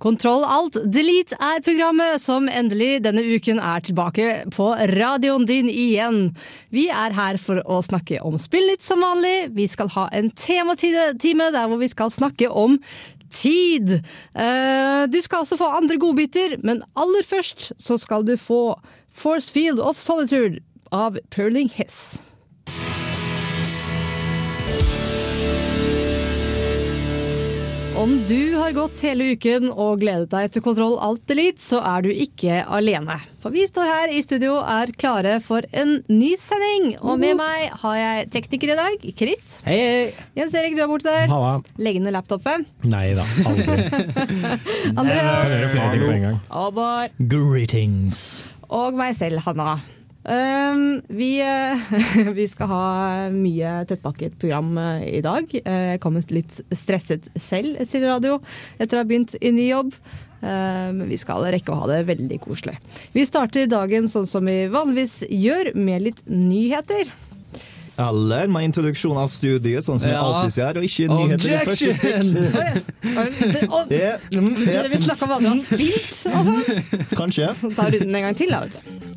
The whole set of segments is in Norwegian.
Kontroll alt delete er programmet som endelig denne uken er tilbake på radioen din igjen. Vi er her for å snakke om spillnytt som vanlig. Vi skal ha en tematime der hvor vi skal snakke om tid. Eh, Du skal altså få andre godbiter, men aller først så skal du få Force Field of Solitude av Perling Hess. Om du har gått hele uken og gledet deg til Kontroll Alt Delete, så er du ikke alene. For vi står her i studio er klare for en ny sending. Og med meg har jeg tekniker i dag, Chris. Hei, hei. Jens Erik, du er borte der. Halla. Legg ned laptopen. Nei da, aldri. Kan Andreas. gjøre flere ting på en gang. Abar. Greetings. Og meg selv, Hanna. Um, vi, eh, vi skal ha mye tettpakket program eh, i dag. Eh, Jeg kom litt stresset selv til radio etter å ha begynt i ny jobb. Men vi skal rekke å ha det veldig koselig. Vi starter dagen sånn som vi vanligvis gjør, med litt nyheter. Eller med introduksjon av studiet, sånn som jeg Ja. alltid sier, og ikke nyheter i første stikk. Dere vil snakke om hva du har spilt? Altså. Kanskje. Ta runden en gang til, da.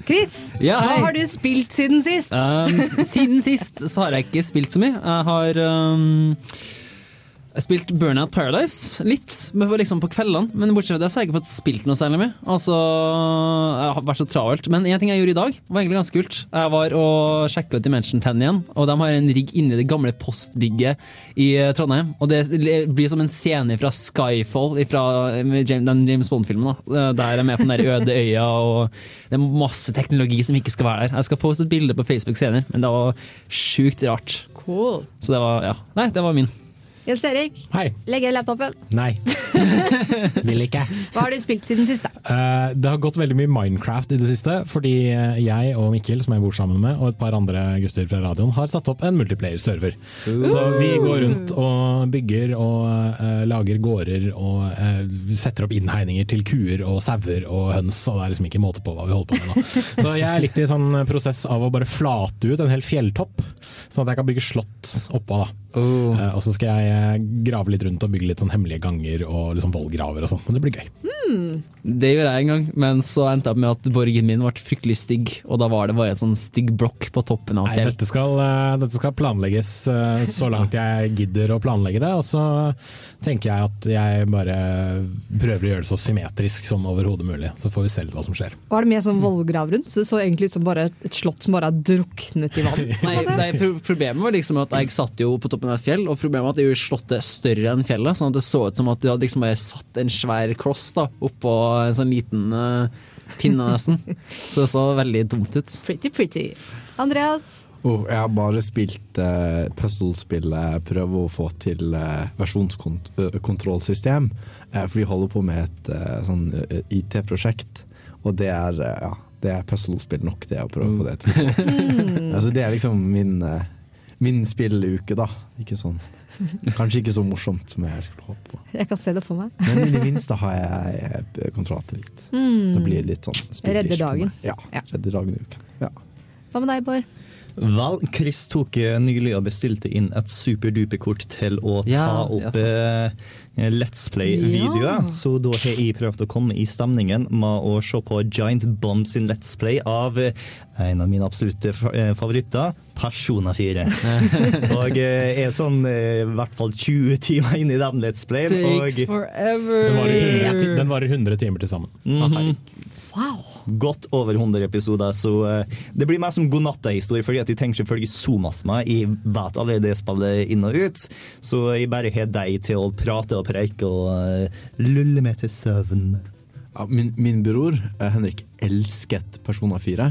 Chris, Ja, hva har du spilt siden sist? Um, siden sist så har jeg ikke spilt så mye. Jeg har um, jeg har spilt Burnout Paradise litt, liksom på kveldene. Men bortsett fra det så har jeg ikke fått spilt noe særlig mye. Altså, Jeg har vært så travelt. Men en ting jeg gjorde i dag, var egentlig ganske kult. Jeg var og sjekka ut Dimension 10 igjen, og de har en rigg inni det gamle postbygget i eh, Trondheim. Og det blir som en scene fra Skyfall, fra James, den James Bond-filmen. Der jeg er med på den der øde øya, og det er masse teknologi som ikke skal være der. Jeg skal poste et bilde på Facebook senere, men det var sjukt rart. Cool. Så det var, ja. Nei, det var min. Jens Erik, Hei. legg ned laptopen. Nei. Vil ikke. Hva har du spilt siden sist, da? Eh, det har gått veldig mye Minecraft i det siste, fordi eh, jeg og Mikkel, som jeg bor sammen med, og et par andre gutter fra radioen, har satt opp en multiplayer-server. Så vi går rundt og bygger og uh, lager gårder og setter opp innhegninger til kuer og sauer og høns, og det er liksom ikke måte på hva vi holder på med nå. Så jeg er litt i sånn prosess av å bare flate ut en hel fjelltopp, sånn at jeg kan bygge slott oppå. da. Oh. og så skal jeg eh, grave litt rundt og bygge litt sånn hemmelige ganger og liksom vollgraver og sånn. Det blir gøy. Det gjorde jeg en gang, men så endte jeg opp med at borgen min ble fryktelig stygg, og da var det bare en sånn stygg blokk på toppen av Nei, dette skal, eh, dette skal planlegges eh, så langt jeg gidder å planlegge det. Og så tenker jeg at jeg bare prøver å gjøre det så symmetrisk som overhodet mulig. Så får vi se hva som skjer. Var det med sånn vollgrav rundt? Så det så egentlig ut som bare et slott som bare har druknet i vann. Nei, nei, Problemet var liksom at jeg satt jo på toppen av et fjell, og problemet var at jeg gjorde slottet større enn fjellet. Sånn at det så ut som at du hadde liksom bare satt en svær kloss da, oppå en sånn liten eh, pinne, nesten. Så det så veldig dumt ut. Pretty pretty. Andreas, Oh, jeg har bare spilt uh, puzzle-spillet, prøver å få til uh, versjonskontrollsystem. Uh, for de holder på med et eh, sånn eh, IT-prosjekt, og det er, eh, ja, det er puzzle-spill nok, det å prøve å få det til. altså, det er liksom min, eh, min spilluke, da. Ikke sånn. Kanskje ikke så morsomt som jeg skulle håpe på. jeg kan se det for meg. Men i det minste har jeg eh, kontroll til litt. Så det blir litt sånn Redder dagen. Ja, Ja. redder dagen i uken. Ja. Hva med deg, Bård? Vel, Chris tok eh, nylig og bestilte inn et superduper-kort til å ta Ja, opp eh, Let's Play-videoer. Så da har jeg prøvd å komme i stemningen med å se på Giant Bomb sin Let's Play av eh, en av mine absolutte eh, favoritter, Persona 4. og jeg er sånn eh, i hvert fall 20 timer inn i den Let's Play. Takes Og forever! Den varer 100, den varer 100 timer til sammen. Mhm. Wow! Godt over 100 episoder, så eh, det blir mer som godnatta-historie, fordi at jeg tenker selvfølgelig så masse med. Jeg vet allerede det spillet inn og ut, så jeg bare har deg til å prate og preike og eh, lulle meg til søvn. Ja, min, min bror eh, Henrik elsket Persona 4,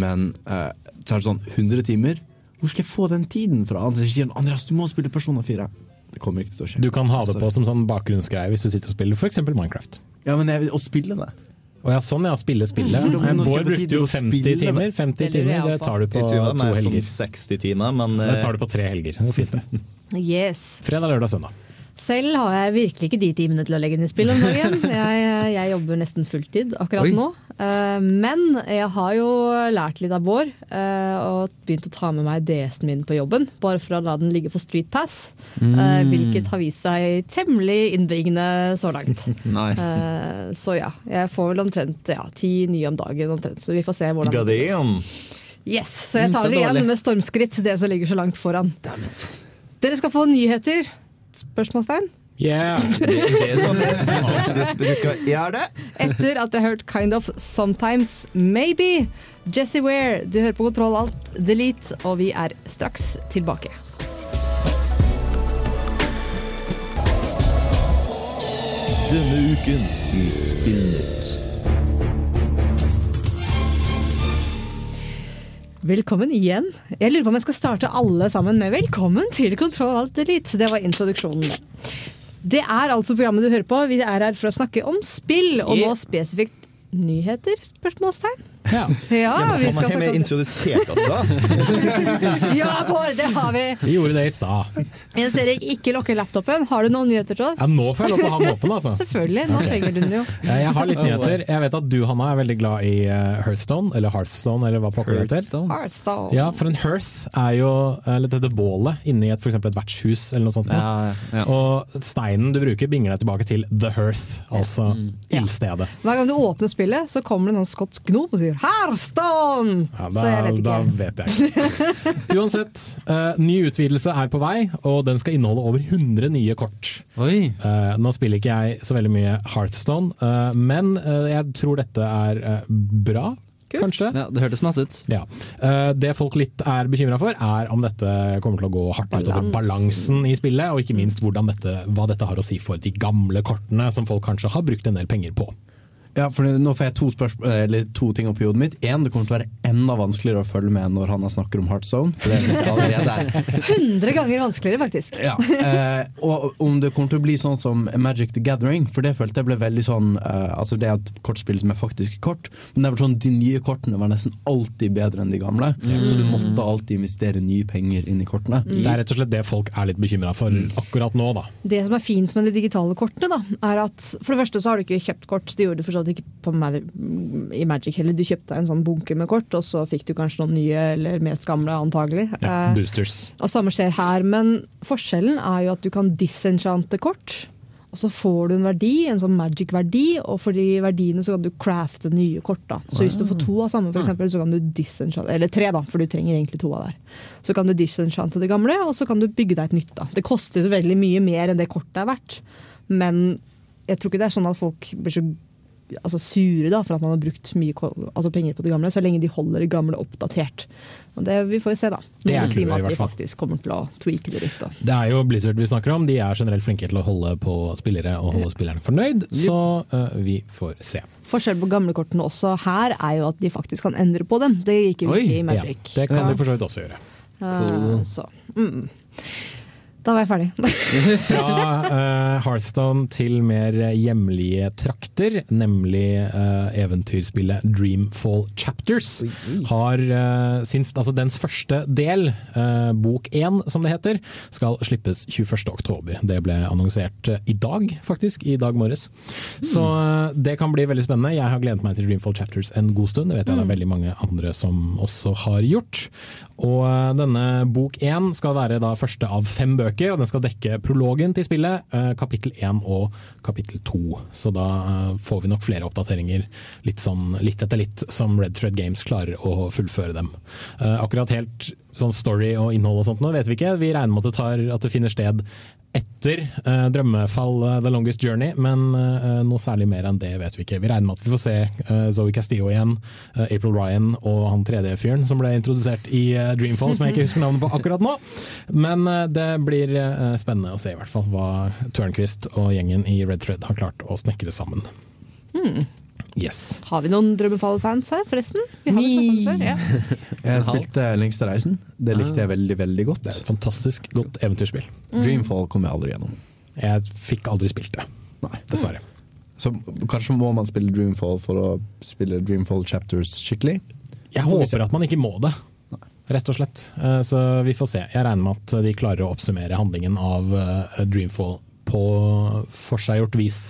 men eh, så er det sånn 100 timer. Hvor skal jeg få den tiden fra? Han sier Andreas, du må spille Persona 4. Det kommer ikke til å skje. Du kan ha det på som sånn bakgrunnsgreie hvis du sitter og spiller f.eks. Minecraft. Ja, men jeg vil spille det. Og ja, sånn ja, spille spillet. Mm. Bård brukte jo 50 spille, timer. 50 Det timer, det tar du på to helger. sånn helger. 60 timer, men Det eh, tar du på tre helger. Det går fint, det. Yes. Fredag, lørdag, søndag. Selv har jeg virkelig ikke de timene til å legge inn i spill om dagen. Jeg, jeg jobber nesten fulltid akkurat Oi. nå. Eh, Men jeg har jo lært litt av Bård eh, og begynt å ta med meg DS-en min på jobben. Bare for å la den ligge for Street Pass, eh, hvilket har vist seg temmelig innbringende så langt. Nice. Så ja, jeg får vel omtrent ja, ti nye om dagen omtrent, så vi får se hvordan God damn. Yes, Så jeg Mm, tar det er det igjen med stormskritt, dere som ligger så langt foran. Dere skal få nyheter. Spørsmålstegn? Yeah! Det, det er sånn gjøre det. Etter at jeg har hørt Kind of Sometimes Maybe. Jesse Ware, du hører på Kontroll Alt Delete, og vi er straks tilbake. Denne uken i Spillnytt. Velkommen igjen. Jeg lurer på om jeg skal starte alle sammen med 'velkommen til Kontroll Alt elite'. Det var introduksjonen. det. Er altså programmet du hører på. Vi er her for å snakke om spill, og nå spesifikt nyheter? Spørsmålstegn. Ja. Ja, vi skal snakke om introdusert oss, da. Ja, Bård, det har vi! Vi gjorde det i stad. Jens Erik, ikke lukke laptopen. Har du noen nyheter til oss? Ja, nå får jeg lov til å ha den åpen, altså. Selvfølgelig, nå trenger du den jo. Jeg har litt nyheter. Jeg vet at du, Hanna, er veldig glad i eh, Hearthstone, eller Hearthstone, eller hva pokker det heter. Hearthstone. Hearthstone. Ja, for en hearth er jo eller dette bålet inni et, for et vertshus eller noe sånt. Ja, ja. Og steinen du bruker, bringer deg tilbake til the hearth, altså ildstedet. Hver gang du åpner spillet, så kommer det noen skotsk gnom og sier 'Hearthstone'! Ja, så jeg vet Da vet jeg ikke. Uansett, uh, ny utvidelse er på vei, og den skal inneholde over 100 nye kort. Oi. Uh, nå spiller ikke jeg så veldig mye Hearthstone, uh, men jeg tror dette er bra, Kult. kanskje. Ja, det hørtes masse ut. Ja. Eh, det folk litt er bekymra for, er om dette kommer til å gå hardt utover Balans. balansen i spillet, og ikke minst dette, hva dette har å si for de gamle kortene, som folk kanskje har brukt en del penger på. Ja, for Nå får jeg to, spørsmål, eller to ting opp i hodet mitt. En, det kommer til å være enda vanskeligere å følge med når han snakker om Heartzone. For det synes jeg allerede er 100 ganger vanskeligere, faktisk. ja. eh, Og om det kommer til å bli sånn som Magic the Gathering, for det følte jeg ble veldig sånn eh, Altså Det er et kortspill som er faktisk kort, men det var sånn de nye kortene var nesten alltid bedre enn de gamle. Så du måtte alltid investere nye penger inn i kortene. Det er rett og slett det folk er litt bekymra for akkurat nå, da. Det som er fint med de digitale kortene, da, er at for det første så har du ikke kjøpt kort. Det gjorde du for så vidt ikke på i Magic heller. Du kjøpte en sånn bunke med kort, og så fikk du kanskje noen nye eller mest gamle, antagelig. Ja, Eh, boosters. og samme skjer her, men forskjellen er jo at du kan disenchante kort. Og så får du en verdi, en sånn magic-verdi, og for de verdiene så kan du crafte nye kort. da. Så hvis du får to av samme, for eksempel, så kan du disenchante Eller tre, da, for du trenger egentlig to av hver. Så kan du disenchante det gamle, og så kan du bygge deg et nytt. da. Det koster veldig mye mer enn det kortet er verdt, men jeg tror ikke det er sånn at folk blir så altså sure da, for at man har brukt mye altså penger på det gamle, så lenge de holder det gamle oppdatert. Og det, vi får jo se, da. Det er clouet, at de faktisk kommer til å tweake det litt. Da. Det er jo Blizzard vi snakker om. De er generelt flinke til å holde på spillere og holde spillerne fornøyd, så uh, vi får se. Forskjell på gamlekortene også her er jo at de faktisk kan endre på dem. Det gikk jo ikke i Ja, Magic. det kan de for så vidt også gjøre. Uh, så, mm. Da var jeg ferdig. Fra uh, Hearthstone til mer hjemlige trakter, nemlig uh, eventyrspillet Dreamfall Chapters. Har uh, sin, altså dens første del, uh, bok én som det heter, skal slippes 21.10. Det ble annonsert i dag, faktisk. I dag morges. Så eh, det kan bli veldig spennende. Jeg har gledet meg til Dreamfall Chapters en god stund. Det vet jeg det er veldig mange andre som også har gjort. Og denne bok én skal være da første av fem bøker, og den skal dekke prologen til spillet, eh, kapittel én og kapittel to. Så da eh, får vi nok flere oppdateringer litt, sånn, litt etter litt, som Red Thread Games klarer å fullføre dem. Eh, Akkurat helt sånn story og innhold og sånt nå vet vi ikke. Vi regner med at det, tar, at det finner sted etter uh, Drømmefall uh, The Longest Journey, men uh, noe særlig mer enn det vet vi ikke. Vi regner med at vi får se Zoe Castillo igjen, April Ryan og han 3D-fyren som ble introdusert i Dreamfall, som jeg ikke husker navnet på akkurat nå. Men det blir spennende å se i hvert fall hva Tørnquist og gjengen i Red Thread har klart å snekre sammen. Yes. Har vi noen Drømmefall-fans her, forresten? Vi har det før, ja. Jeg spilte Lengste reisen. Det likte jeg veldig, veldig godt. Det er et fantastisk godt eventyrspill. Mm. Dreamfall kom jeg aldri gjennom. Jeg fikk aldri spilt det, Nei. dessverre. Så kanskje må man spille Dreamfall for å spille Dreamfall Chapters skikkelig? Jeg håper at man ikke må det, rett og slett. Eh, Så vi får se. Jeg regner med at de klarer å oppsummere handlingen av eh, Dreamfall på forseggjort vis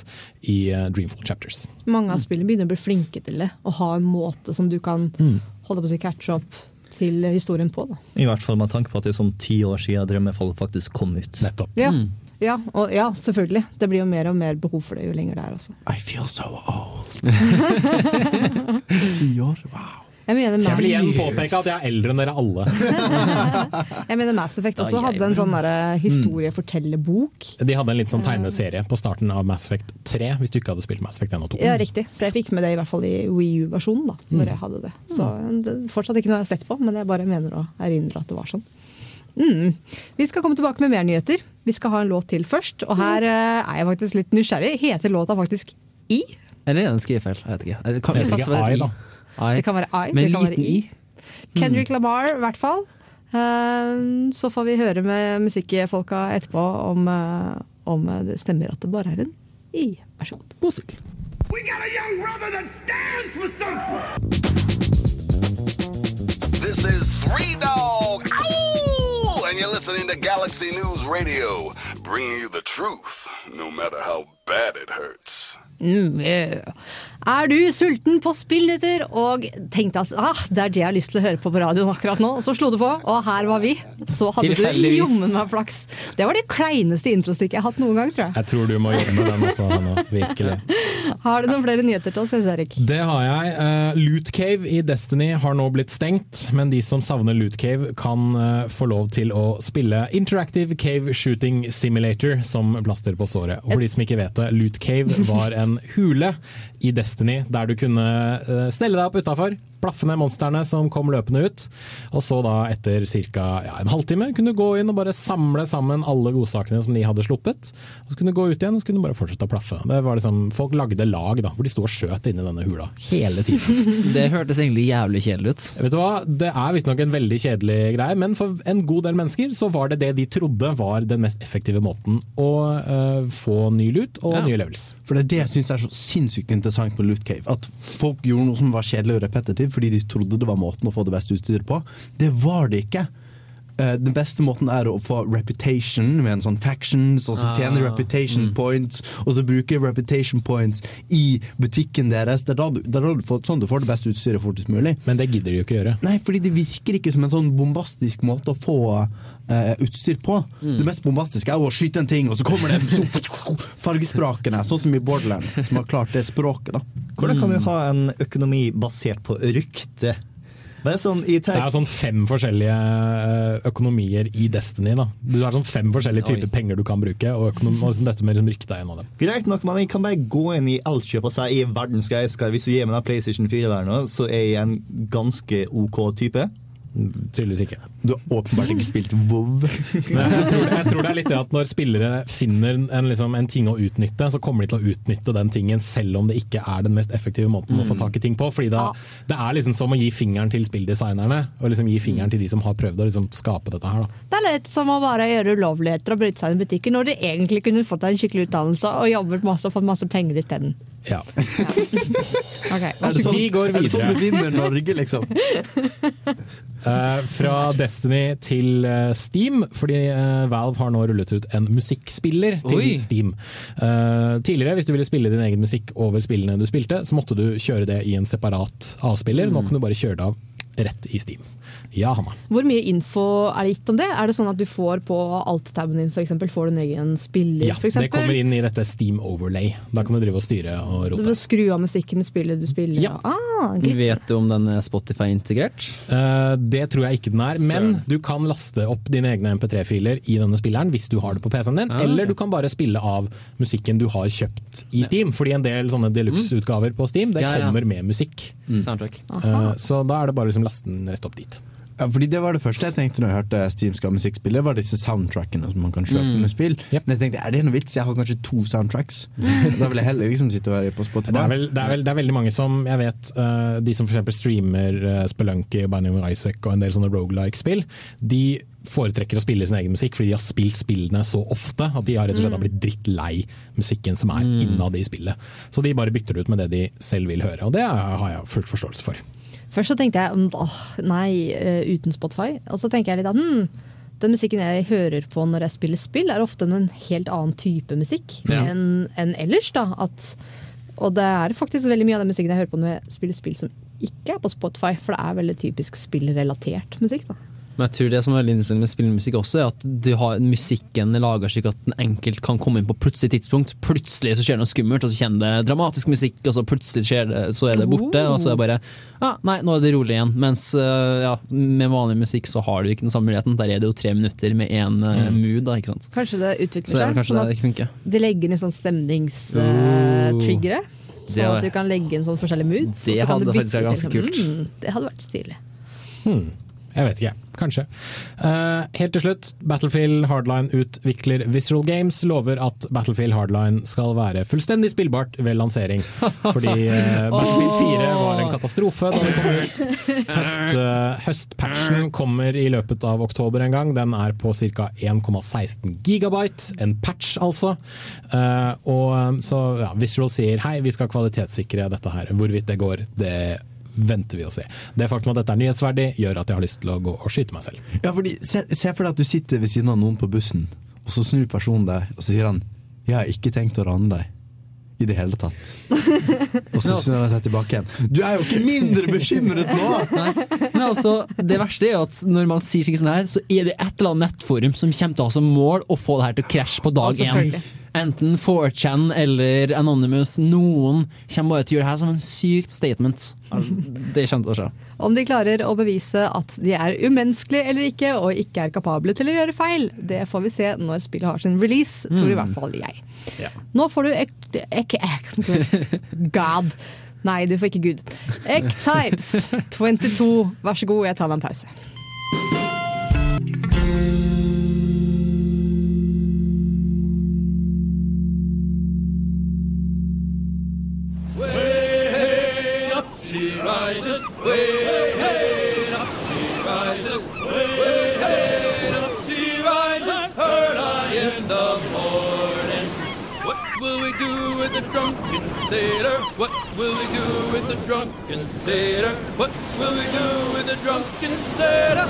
i eh, Dreamfall Chapters. Mange av spillene begynner å bli flinke til det. Å ha en måte som du kan holde på å si catche opp til historien på. Da. I hvert fall med tanke på at det er sånn ti år siden Drømmefall faktisk kom ut. Nettopp. Ja. Ja, og, ja, selvfølgelig. Det blir jo mer og mer behov for det jo lenger det er også. I feel so old. Ti år? Wow. Jeg mener, Jeg vil igjen påpeke at jeg er eldre enn dere alle. jeg mener Mass Effect også hadde en sånn historiefortellerbok. De hadde en litt sånn tegneserie på starten av Mass Effect 3, hvis du ikke hadde spilt Mass Effect 1 og 2. Ja, riktig. Så jeg fikk med det i hvert fall i Wii U-versjonen. da, når jeg hadde det. Så det er fortsatt ikke noe jeg har sett på, men jeg bare mener å erindre at det var sånn. Mm. Vi skal komme tilbake med mer nyheter. Vi skal ha en låt til først, og her eh, er jeg faktisk litt nysgjerrig. Heter låta faktisk I? Eller er det en skrivefeil? Jeg vet ikke. Jeg kan, Det jeg satser sikkert på I, det. I. Det kan være I. Men det kan være I. i. Kendrick Lamar, i hvert fall. Eh, Så får vi høre med musikkfolka etterpå om, eh, om det stemmer at det bare er en I. Vær så god. Musikk. This is Three Dog, Ow! and you're listening to Galaxy News Radio, bringing you the truth, no matter how bad it hurts. Mm, yeah. Er du sulten på spillnyheter og tenkte at ah, det er det jeg har lyst til å høre på på radioen akkurat nå, så slo du på, og her var vi. Så hadde du jommen meg flaks. Det var det kleineste introstykket jeg har hatt noen gang, tror jeg. Jeg tror du må jobbe med den også, Hanna. Virkelig. Har du noen flere nyheter til oss, Jens Erik? Det har jeg. Uh, Loot Cave i Destiny har nå blitt stengt, men de som savner Loot Cave kan uh, få lov til å spille Interactive Cave Shooting Simulator som plaster på såret. Og for de som ikke vet det, Loot Cave var en hule i Destiny der du kunne eh, stelle deg opp utafor, plaffe ned monstrene som kom løpende ut, og så da etter ca. Ja, en halvtime kunne du gå inn og bare samle sammen alle godsakene som de hadde sluppet. Og så kunne du gå ut igjen og så kunne du bare fortsette å plaffe. Det var liksom, Folk lagde lag da, hvor de sto og skjøt inni denne hula hele tiden. Det hørtes egentlig jævlig kjedelig ut. Vet du hva? Det er visstnok en veldig kjedelig greie, men for en god del mennesker så var det det de trodde var den mest effektive måten å uh, få ny lut og Ja. nye levels. For det er det jeg syns er så sinnssykt interessant med Loot Cave. At folk gjorde noe som var kjedelig og repetitivt fordi de trodde det var måten å få det beste utstyret på. Det var det ikke. Eh, Den beste måten er å få reputation med en sånn factions, og så tjene reputation points, og så bruke reputation points i butikken deres. Det er da du, det er da du får, sånn du får det beste utstyret fortest mulig. Men det gidder de jo ikke gjøre. Nei, fordi det virker ikke som en sånn bombastisk måte å få uh, utstyr på. Det mest bombastiske er å skyte en ting, og så kommer det så fargesprakene, sånn som i Borderlands, som har klart det språket. da. Hvordan kan vi ha en økonomi basert på rykte? Bare sånn i Det er sånn fem forskjellige eh, økonomier i Destiny. da. Du har sånn fem forskjellige typer Oi. penger du kan bruke, og, økonom og liksom dette med liksom rykte er en av dem. Greit nok, men jeg kan bare gå inn i altkjøp og si i verdensgreie skal Hvis du gir meg den PlayStation 4 der nå, så er jeg en ganske OK type. Tydeligvis ikke. Du har åpenbart ikke spilt WoW. Jeg tror, jeg tror det er litt det at når spillere finner en, liksom, en ting å utnytte, så kommer de til å utnytte den tingen selv om det ikke er den mest effektive måten å få tak i ting på. Fordi da, Det er liksom som å gi fingeren til spilldesignerne, og liksom gi fingeren til de som har prøvd å liksom skape dette her. Da. Det er litt som å bare gjøre ulovligheter og bryte seg inn i butikker, når de egentlig kunne fått deg en skikkelig utdannelse og jobbet masse og fått masse penger isteden. Ja. Ok, vær Er det sånn. Vi går er det sånn du vinner Norge, liksom? Uh, fra Destiny til uh, Steam, fordi uh, Valve har nå rullet ut en musikkspiller til Oi. Steam. Eh, tidligere, hvis du ville spille din egen musikk over spillene du spilte, så måtte du kjøre det i en separat avspiller. Nå kan du bare kjøre det av rett i Steam. Ja, Hanna. Hvor mye info er det gitt om det? Er det sånn at du får på alt-taben din eksempel, får du en egen spiller? Ja, for det kommer inn i dette Steam Overlay. Da kan du drive og styre og Du rote. må skru av musikken i spillet du spiller? Ja. Ah. Vet du om den er Spotify-integrert? Uh, det tror jeg ikke den er, men du kan laste opp dine egne MP3-filer i denne spilleren hvis du har det på PC-en din, Ah, eller okay. du kan bare spille av musikken du har kjøpt i Steam. Fordi en del sånne deluxe-utgaver på Steam det Ja, ja. kommer med musikk. Mm. Uh, så da er det bare liksom laste den rett opp dit. Ja, fordi Det var det første jeg tenkte når jeg hørte Steam skal ha musikkspiller, var disse soundtrackene som man kan kjøpe med spill. Yep. Men jeg tenkte, er det noe vits? Jeg har kanskje to soundtracks. da vil jeg heller liksom sitte og høre på Spotify. Det er, vel, det, er vel, det er veldig mange som jeg vet, eh, de som f.eks. streamer uh, Spelunky, of Isaac og en del sånne rogelike-spill, de foretrekker å spille sin egen musikk fordi de har spilt spillene så ofte at de har rett og slett har blitt drittlei musikken som er innad i spillet. Så de bare bytter det ut med det de selv vil høre, og det har jeg full forståelse for. Først så tenkte jeg mm, åh, nei, eh, uten Spotify. Og så tenker jeg litt at hm, den musikken jeg hører på når jeg spiller spill, er ofte en helt annen type musikk Ja. enn en ellers. da. At, og det er faktisk veldig mye av den musikken jeg hører på når jeg spiller spill som ikke er på Spotify, for det er veldig typisk spillrelatert musikk. da. Men jeg tror det som er veldig interessant med spillmusikk også, er at du har musikken lager slik at den enkelt kan komme inn på plutselig tidspunkt. Plutselig så skjer det noe skummelt, og så kjenner det dramatisk musikk, og så plutselig skjer det, så er det borte, og så er det bare ja, nei, nå er det rolig igjen. Mens øh, ja, med vanlig musikk så har du ikke den samme muligheten. Der er det jo tre minutter med én mood, da, ikke sant. Kanskje det utvikler Så det er seg, så sånn at de legger inn sånn stemningstriggere. Uh, sånn at du kan legge inn sånn forskjellige moods. Det og så kan hadde du faktisk vært ganske til- kult. Mm, det hadde vært stilig. Jeg vet ikke, kanskje. Uh, helt til slutt, Battlefield Hardline utvikler Visceral Games lover at Battlefield Hardline skal være fullstendig spillbart ved lansering. Fordi uh, Battlefield 4 var en katastrofe da det kom ut. Høst, uh, høstpatchen kommer i løpet av oktober en gang. Den er på ca. 1,16 gigabyte. En patch, altså. Og så ja, Visceral sier hei, vi skal kvalitetssikre dette her. Hvorvidt det går, det venter vi å se. Det faktum at dette er nyhetsverdig, gjør at jeg har lyst til å gå og skyte meg selv. Ja, fordi se, se for deg at du sitter ved siden av noen på bussen, og så snur personen deg, og så sier han 'Jeg har ikke tenkt å rane deg'. I det hele tatt. Og så snur han seg tilbake igjen. Du er jo ikke mindre bekymret nå! Nei. Men altså, det verste er jo at når man sier ting sånn her, så er det et eller annet nettforum som kommer til å ha som mål å få det her til å krasje på dag én. selvfølgelig. Enten 4chan eller Anonymous. Noen kommer bare til å gjøre det her som en sykt statement. Det kommer til å skje. Om de klarer å bevise at de er umenneskelige eller ikke, og ikke er kapable til å gjøre feil, det får vi se når spillet har sin release, tror i hvert fall jeg. Nå får du ek... ek, ek God. Nei, du får ikke Gud. Ek-Types 22. Vær så god, jeg tar meg en pause. Sailor? What will we do with the drunken sailor? What will we do with the drunken sailor?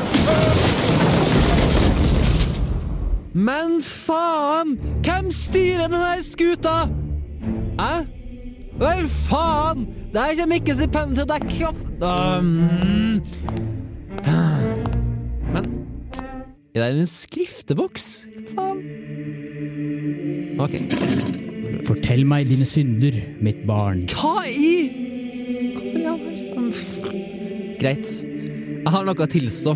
Men faen! Hvem styrer denne skuta? Hæ? Vel, faen! Der kommer ikke stipendet til dekke kraft... Um. Men Er det en skrifteboks? Faen? Ok. Fortell meg dine synder, mitt barn. Hva i Hvorfor er han her? Greit. Jeg har noe å tilstå.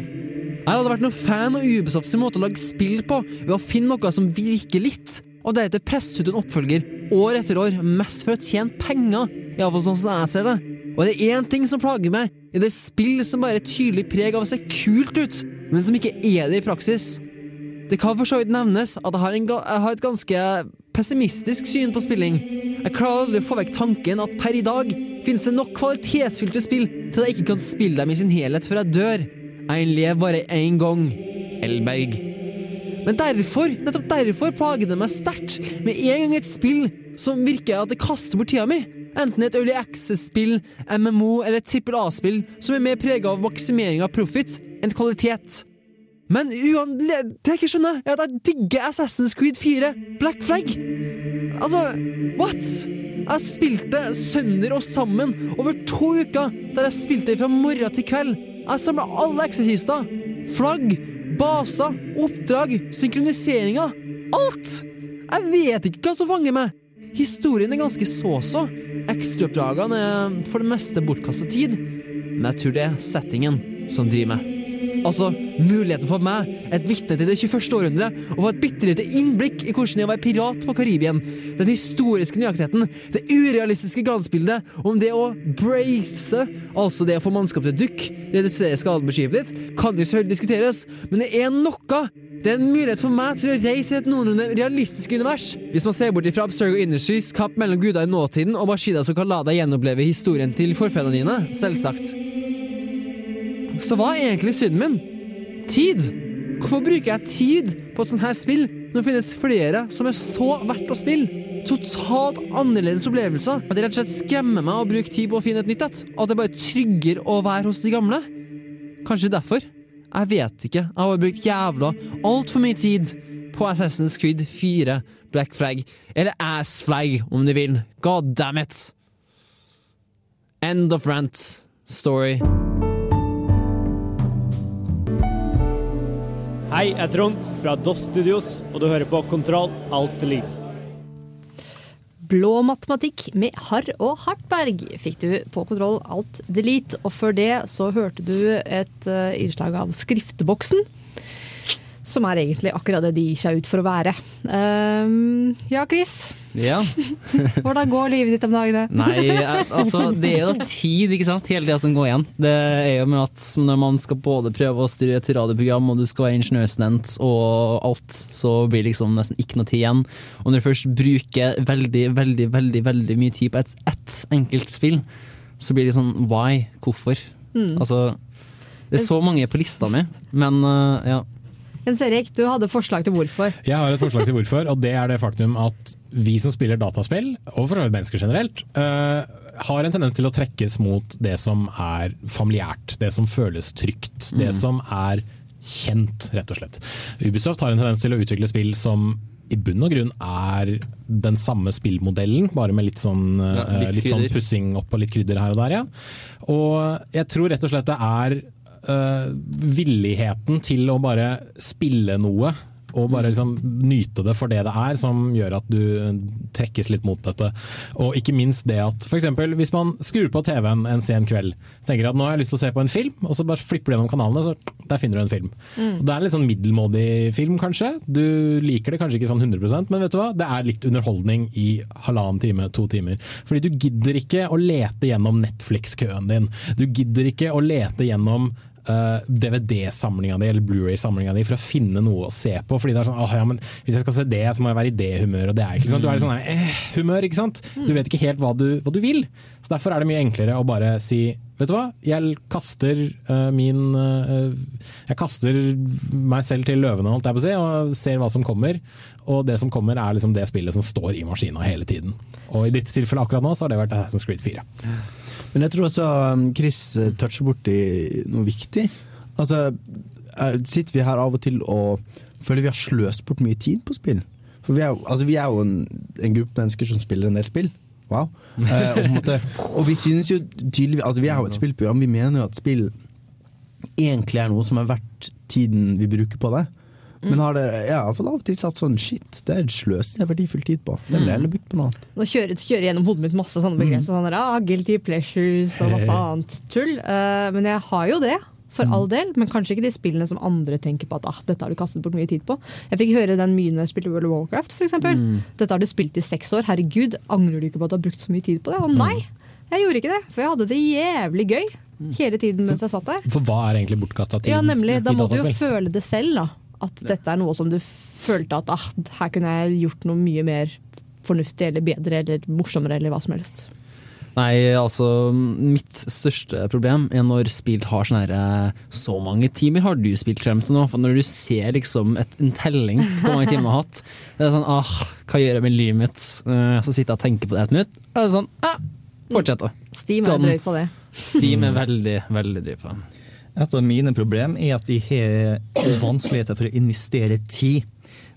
Jeg hadde vært noen fan av Ubesofts måte å lage spill på, ved å finne noe som virker litt, og deretter presse ut en oppfølger år etter år, mest for å tjene penger. Iallfall sånn som jeg ser det. Og det er én ting som plager meg, i det spill som bare er tydelig preg av å se kult ut, men som ikke er det i praksis. Det kan for så vidt nevnes at jeg har, en, ga- jeg har et ganske pessimistisk syn på spilling. Jeg klarer aldri å få vekk tanken at per i dag finnes det nok kvalitetsfylte spill til jeg ikke kan spille dem i sin helhet før jeg dør. Jeg lever bare én gang. Elberg. Men derfor, nettopp derfor plager det meg sterkt med en gang et spill som virker at det kaster bort tida mi. Enten et Early Access-spill, MMO eller et trippel A-spill som er mer prega av maksimering av profit enn kvalitet. Men det jeg ikke skjønner, er at jeg digger Assassin's Creed 4, Black Flag. Altså, what? Jeg spilte sønder og sammen over to uker, der jeg spilte fra morgen til kveld. Jeg samla alle eksekkister. Flagg, baser, oppdrag, synkroniseringer. Alt! Jeg vet ikke hva som fanger meg. Historien er ganske så-så. Ekstraoppdragene er for det meste bortkasta tid. Men jeg tror det er settingen som driver meg. Altså, muligheten for meg, et vitne til det 21. århundre, å få et bitte innblikk i hvordan det er å være pirat på Karibien. Den historiske nøyaktigheten, det urealistiske glansbildet om det å brace, altså det å få mannskap til å dukk, redusere skaden på skipet ditt, kan jo selvfølgelig diskuteres, men det er noe. Det er en mulighet for meg til å reise i et noenlunde realistisk univers. Hvis man ser bort ifra Abstergo Industries kapp mellom guder i nåtiden og maskiner som kan la deg gjenoppleve historien til forfedrene dine, selvsagt. Så hva er egentlig synden min? Tid. Hvorfor bruker jeg tid på et sånt her spill når det finnes flere som er så verdt å spille? Totalt annerledes opplevelser. At det rett og slett skremmer meg å bruke tid på å finne et nytt et. At det bare trygger å være hos de gamle. Kanskje derfor. Jeg vet ikke. Jeg har brukt jævla altfor mye tid på Assassin's Creed 4 Black Flag. Eller Ass Flag, om du vil. God damn it. End of rant. Story. Hei, jeg er Trond fra DOS Studios, og du hører på Kontroll Alt Elite. Blå matematikk med Harr og Hartberg fikk du på kontroll alt delete. Og før det så hørte du et eh, innslag av Skrifteboksen. Som er egentlig akkurat det de gir seg ut for å være. Um, ja, Chris. Ja. Hvordan går livet ditt om dagene? Nei, altså det er jo tid, ikke sant? Hele tida som går igjen. Det er jo med at når man skal både prøve å styre et radioprogram, og du skal være ingeniørstudent og alt, så blir det liksom nesten ikke noe tid igjen. Og når du først bruker veldig, veldig, veldig veldig mye tid på ett et enkelt spill, så blir det sånn why? Hvorfor? Mm. Altså, det er så mange på lista mi, men uh, ja. Jens Erik, du hadde forslag til hvorfor. Jeg har et forslag til hvorfor, og det er det faktum at vi som spiller dataspill, og for så vidt mennesker generelt, eh, har en tendens til å trekkes mot det som er familiært, det som føles trygt, det Mm. som er kjent, rett og slett. Ubisoft har en tendens til å utvikle spill som i bunn og grunn er den samme spillmodellen, bare med litt sånn, Ja, eh, litt litt sånn pussing opp og litt krydder her og der, ja. Og jeg tror rett og slett det er eh, villigheten til å bare spille noe og bare liksom nyte det for det det er, som gjør at du trekkes litt mot dette. Og ikke minst det at f.eks. hvis man skrur på TV-en en sen kveld, tenker at nå har jeg lyst til å se på en film, og så bare flipper du gjennom kanalene, så der finner du en film. Mm. Det er litt sånn middelmådig film, kanskje. Du liker det kanskje ikke sånn 100% men vet du hva? det er litt underholdning i halvannen time, to timer. Fordi du gidder ikke å lete gjennom Netflix-køen din. Du gidder ikke å lete gjennom eh, DVD-samlinga di eller Blu-ray-samlinga di for å finne noe å se på. Fordi det er sånn, åh, ja, men Hvis jeg skal se det, så må jeg være i det humøret. Og det er ikke sant? Du er i sånn eh, humør, ikke sant? Du vet ikke helt hva du, hva du vil. Så Derfor er det mye enklere å bare si Vet du hva, jeg kaster uh, min uh, Jeg kaster meg selv til løvene, holdt jeg på å si, og ser hva som kommer. Og det som kommer, er liksom det spillet som står i maskina hele tiden. Og i ditt tilfelle akkurat nå, så har det vært Assassin's Creed 4. Men jeg tror også um, Chris eh, toucher borti noe viktig. Altså, sitter vi her av og til og føler vi har sløst bort mye tid på spill? For vi er, altså, vi er jo en, en gruppe mennesker som spiller en del spill. Wow. Eh, og, måte, og vi synes jo tydelig Altså, vi er jo et spillprogram, vi mener jo at spill egentlig er noe som er verdt tiden vi bruker på det. Men har dere jeg har av og til satt sånn shit, det er sløsing av verdifull tid på. Det vil jeg heller brukt på noe annet. Nå kjører, kjører jeg gjennom hodet mitt masse sånne begreper. Sånn der, ah, guilty pleasures og masse annet tull. Uh, men jeg har jo det, for all del. Men kanskje ikke de spillene som andre tenker på at ah, dette har du kastet bort mye tid på. Jeg fikk høre den mye når jeg spilte World of Warcraft, f.eks. Mm. Dette har du spilt i seks år. Herregud, angrer du ikke på at du har brukt så mye tid på det? Og nei, jeg gjorde ikke det. For jeg hadde det jævlig gøy hele tiden mens jeg satt der. For hva er egentlig bortkasta tid? Ja, nemlig. Da må du jo føle det selv, da. At dette er noe som du følte at ah, her kunne jeg gjort noe mye mer fornuftig eller bedre eller morsommere eller hva som helst. Nei, altså mitt største problem er når spill har sånn herre Så mange timer har du spilt frem til nå? For når du ser liksom et, en telling på hvor mange timer du har hatt, det er sånn ah, hva gjør jeg med livet mitt? Eh, Så sitter jeg og tenker på det et minutt, og det er sånn ah, fortsett da. Steam er Done. drøyt på det. Steam er veldig, veldig drøyt på det. Et av mine problem er at de har vanskeligheter for å investere tid.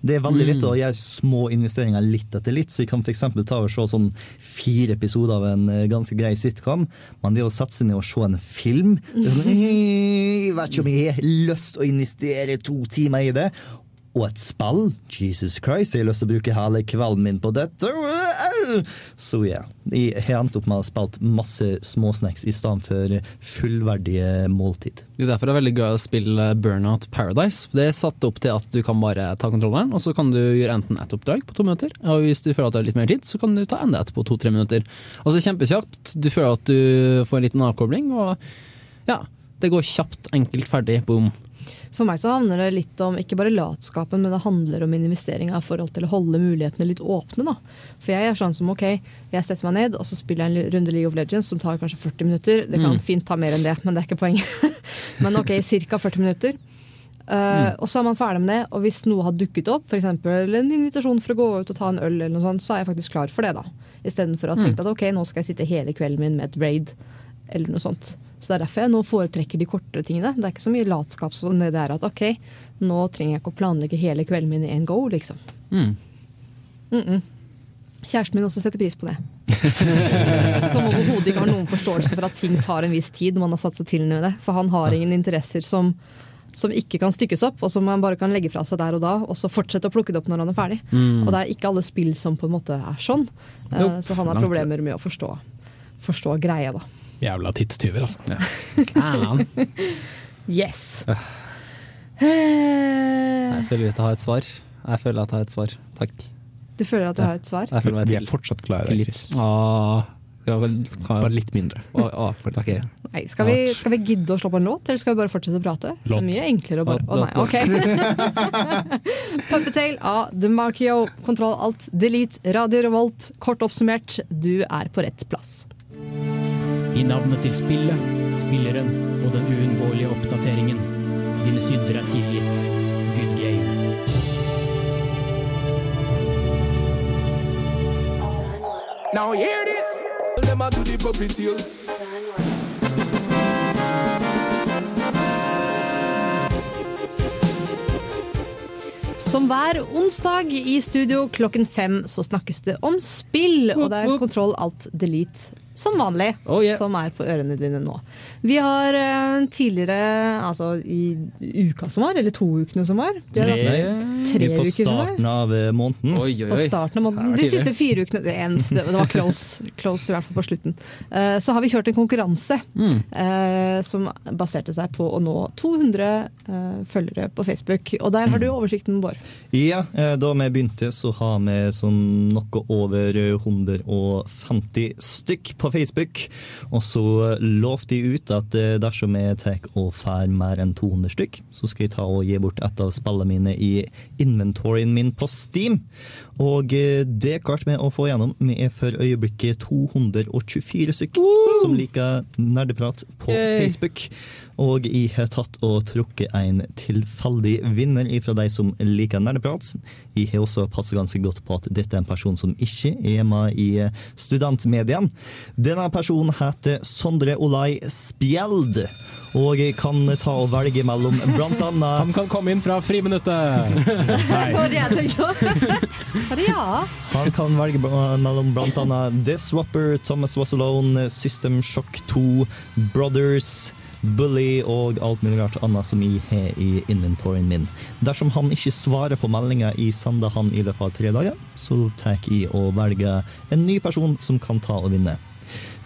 Det er veldig lett å gjøre små investeringer litt etter litt, så jeg kan f.eks. ta og se sånn fire episoder av en eh, ganske grei sitcom, men det å sette seg ned og se en film det er sånn, «Eh, Jeg vet ikke om jeg har lyst å investere to timer i det. Og et spill? Jesus Christ, jeg har lyst til å bruke hele kvelden min på dette. Så ja. Jeg har endt opp med å ha spilt masse småsnacks i stedet for fullverdige måltid. Det er derfor det er veldig gøy å spille Burnout Paradise. For Det er satt opp til at du kan bare ta kontrolleren, og så kan du gjøre enten ett oppdrag på to minutter, og hvis du føler at du har litt mer tid, så kan du ta enda et på to-tre minutter. Og så er kjempekjapt, du føler at du får en liten avkobling, og ja, det går kjapt, enkelt, ferdig, boom. For meg så handler det litt om ikke bare latskapen, men det handler om investeringa i forhold til å holde mulighetene litt åpne. da. For jeg er sånn som ok, jeg setter meg ned og så spiller jeg en runde League of Legends som tar kanskje 40 minutter. Det kan Mm. fint ta mer enn det, men det er ikke poenget. men ok, ca. 40 minutter. Eh, Og så er man ferdig med det, og hvis noe har dukket opp, f.eks. en invitasjon for å gå ut og ta en øl, eller noe sånt, så er jeg faktisk klar for det. da. Istedenfor å ha tenkt Mm. at ok, nå skal jeg sitte hele kvelden min med et raid, eller noe sånt. Så det er derfor jeg nå foretrekker de kortere tingene. Det er ikke så mye latskap som det er at ok, nå trenger jeg ikke å planlegge hele kvelden min i en go, liksom. Mm. Mm -mm. Kjæresten min også setter pris på det. Som overhodet ikke har noen forståelse for at ting tar en viss tid når man har satt seg til med det. For han har ingen interesser som, som ikke kan stykkes opp, og som man bare kan legge fra seg der og da, og så fortsette å plukke det opp når han er ferdig. Mm. Og det er ikke alle spill som på en måte er sånn. Eh, Nope. Så han har problemer med å forstå, forstå greia, da. Jævla tidstyver, altså. Yes. Øh. Jeg føler at jeg har et svar. Jeg føler at jeg har et svar. Takk. Du føler at du har et svar? Jeg føler meg Vi er fortsatt glad i deg. Chris. Vel- skal- Bare litt mindre. Åh, åh, okay. Nei, skal, vi, skal vi gidde å slå på en låt, eller skal vi bare fortsette å prate? Det er mye enklere å bare Låt, Å nei, ok. Puppetail av Demarkio. Kontroll alt, delete, Radio Revolt. Kort oppsummert, du er på rett plass. I navnet til spillet, spilleren og den uunngåelige oppdateringen. Dine synder er tilgitt. Good game. Now hear this. Them a do the puppy tail. Som hver onsdag i studio klokken fem så snakkes det om spill, og det er kontroll alt delete som vanlig, Oh, yeah. som er på ørene dine nå. Vi har uh, tidligere, altså i uka som var, eller to ukene som var Tre, har Nei, tre er uker som var. starten av eh, måneden. På starten av måneden. De siste fire ukene. Det, en, det var close, close i hvert fall på slutten. Uh, så har vi kjørt en konkurranse Mm. eh, som baserte seg på å nå 200 eh, følgere på Facebook. Og der har du oversikten, Bård. Ja, da vi begynte så har vi sånn noe over 150 stykk på Facebook. Og så lovte de ut at eh, dersom jeg tar og får mer enn 200 stykk, så skal jeg ta og gi bort et av spillene mine i inventoryen min på Steam. Og eh, det klarte vi å få gjennom. Vi er for øyeblikket 224 stykk som liker nerdeprat på Yay. Facebook. Og jeg har tatt og trukket en tilfeldig vinner fra de som liker nerdeprat. Jeg har også passet ganske godt på at dette er en person som ikke er med i studentmedien. Denne personen heter Sondre Olai Spjeld. Og jeg kan ta og velge mellom blant annet Han kan komme inn fra friminuttet! Det var det jeg tenkte. Ja. Han kan velge mellom annet The Swapper, Thomas Was Alone, System Shock 2, Brothers, Bully og alt mulig rart annet som jeg har i inventoryen min. Dersom han ikke svarer på meldinga jeg sender han i løpet av tre dager, så tar jeg og velger en ny person som kan ta og vinne.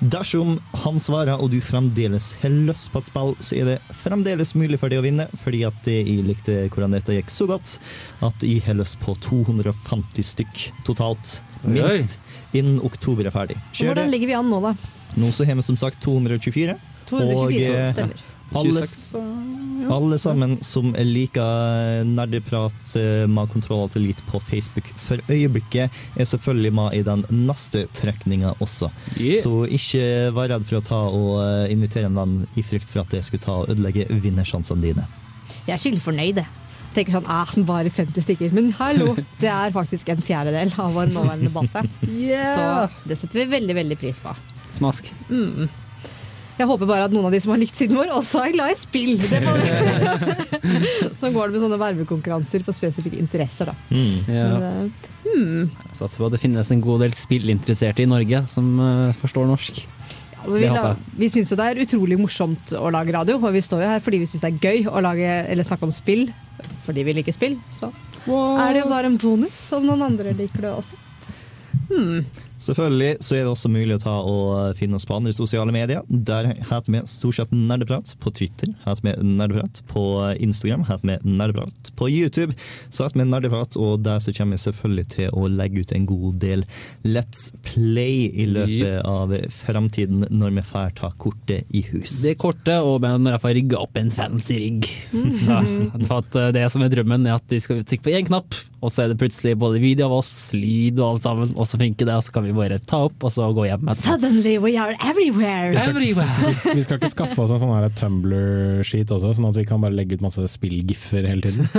Dersom han svarer og du fremdeles har lyst på et spill, så er det fremdeles mulig for deg å vinne, fordi at jeg likte hvordan dette gikk så godt at jeg har lyst på 250 stykk totalt, minst, innen oktober er ferdig. Kjør Hvordan ligger vi an nå, da? Nå så har vi som sagt 224. 224, og, stemmer. Alle, 26, alle sammen som liker nerdeprat eh, med kontroll til litt på Facebook for øyeblikket, er selvfølgelig med i den neste trekninga også. Yeah. Så ikke vær redd for å ta og eh, invitere en venn i frykt for at det skulle ta og ødelegge vinnersjansene dine. Jeg er skikkelig fornøyd, jeg. Tenker sånn, ah, bare 50 stykker. Men hallo, det er faktisk en fjerdedel av vår nåværende base. Yeah! Så det setter vi veldig, veldig pris på. Smask. Mm. Jeg håper bare at noen av de som har likt siden vår, også er glad i spill. Det får- Sånn går det med sånne vervekonkurranser på spesifikke interesser, da. Ja. Men, uh, hmm. Jeg satser på at det finnes en god del spillinteresserte i Norge som uh, forstår norsk. Altså, vi, la, vi syns jo det er utrolig morsomt å lage radio, og vi står jo her fordi vi syns det er gøy å lage, eller snakke om spill fordi vi liker spill. Så er det jo bare en bonus om noen andre liker det også. Hmm. Selvfølgelig så er det også mulig å ta og finne oss på andre sosiale medier. Der heter vi stort sett Nerdeprat. På Twitter heter vi Nerdeprat. På Instagram heter vi Nerdeprat. På YouTube så heter vi Nerdeprat, og der så kommer vi selvfølgelig til å legge ut en god del Let's Play i løpet av fremtiden når vi får ta kortet i hus. Det kortet, og med når jeg får rigga opp en fancy rigg. Mhm. Ja, for at eh, det som er drømmen, er at de skal trykke på én knapp, og så er det plutselig både video av oss, lyd og alt sammen, og så funker det, og så kan vi vi bare ta opp og så gå hjem. etterpå. Suddenly we are everywhere! Everywhere! Vi skal ikke skaffe oss en sånn her Tumblr-sheet også, sånn at vi kan bare legge ut masse spill-giffer hele tiden.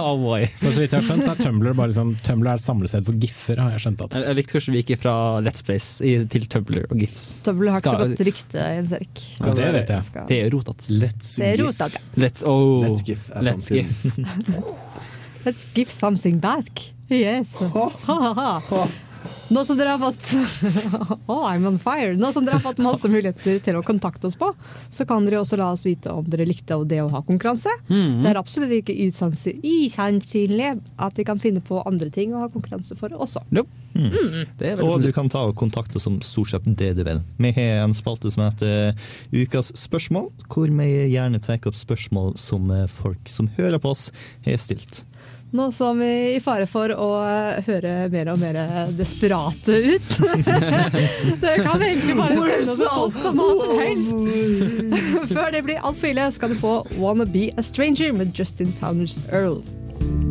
Oh boy. For så vidt jeg har skjønt, så er Tumblr bare liksom, Tumblr er et samlested for giffer, har jeg skjønt. at Jeg, jeg likte kanskje vi gikk fra Let's Plays til Tumblr og GIFs. Tumblr har ikke så godt rykte, Jens Erik. Ja, det vet jeg. Det er jo rotete. Let's gif. Let's, oh, Let's gif Let's gif. Let's give something back. Yes. Ha, ha, ha. Nå som dere har fått oh, I'm on fire. Nå som dere har fått masse muligheter til å kontakte oss på, så kan dere også la oss vite om dere likte det å ha konkurranse. Mhm. Det er absolutt ikke usannsy- usannsynlig at vi kan finne på andre ting å ha konkurranse for også. Nope. Det er Og du kan ta og kontakte oss om stort sett det du vil. Vi har en spalte som heter Ukas spørsmål, hvor vi gjerne tar opp spørsmål som eh, folk som hører på oss, har stilt. Nå som vi i fare for å eh, høre mer og mer desperate ut. Dere kan egentlig bare sende noe en post om hva som helst. Før det blir altfor ille, skal du få Wanna Be A Stranger med Justin Towners Earl.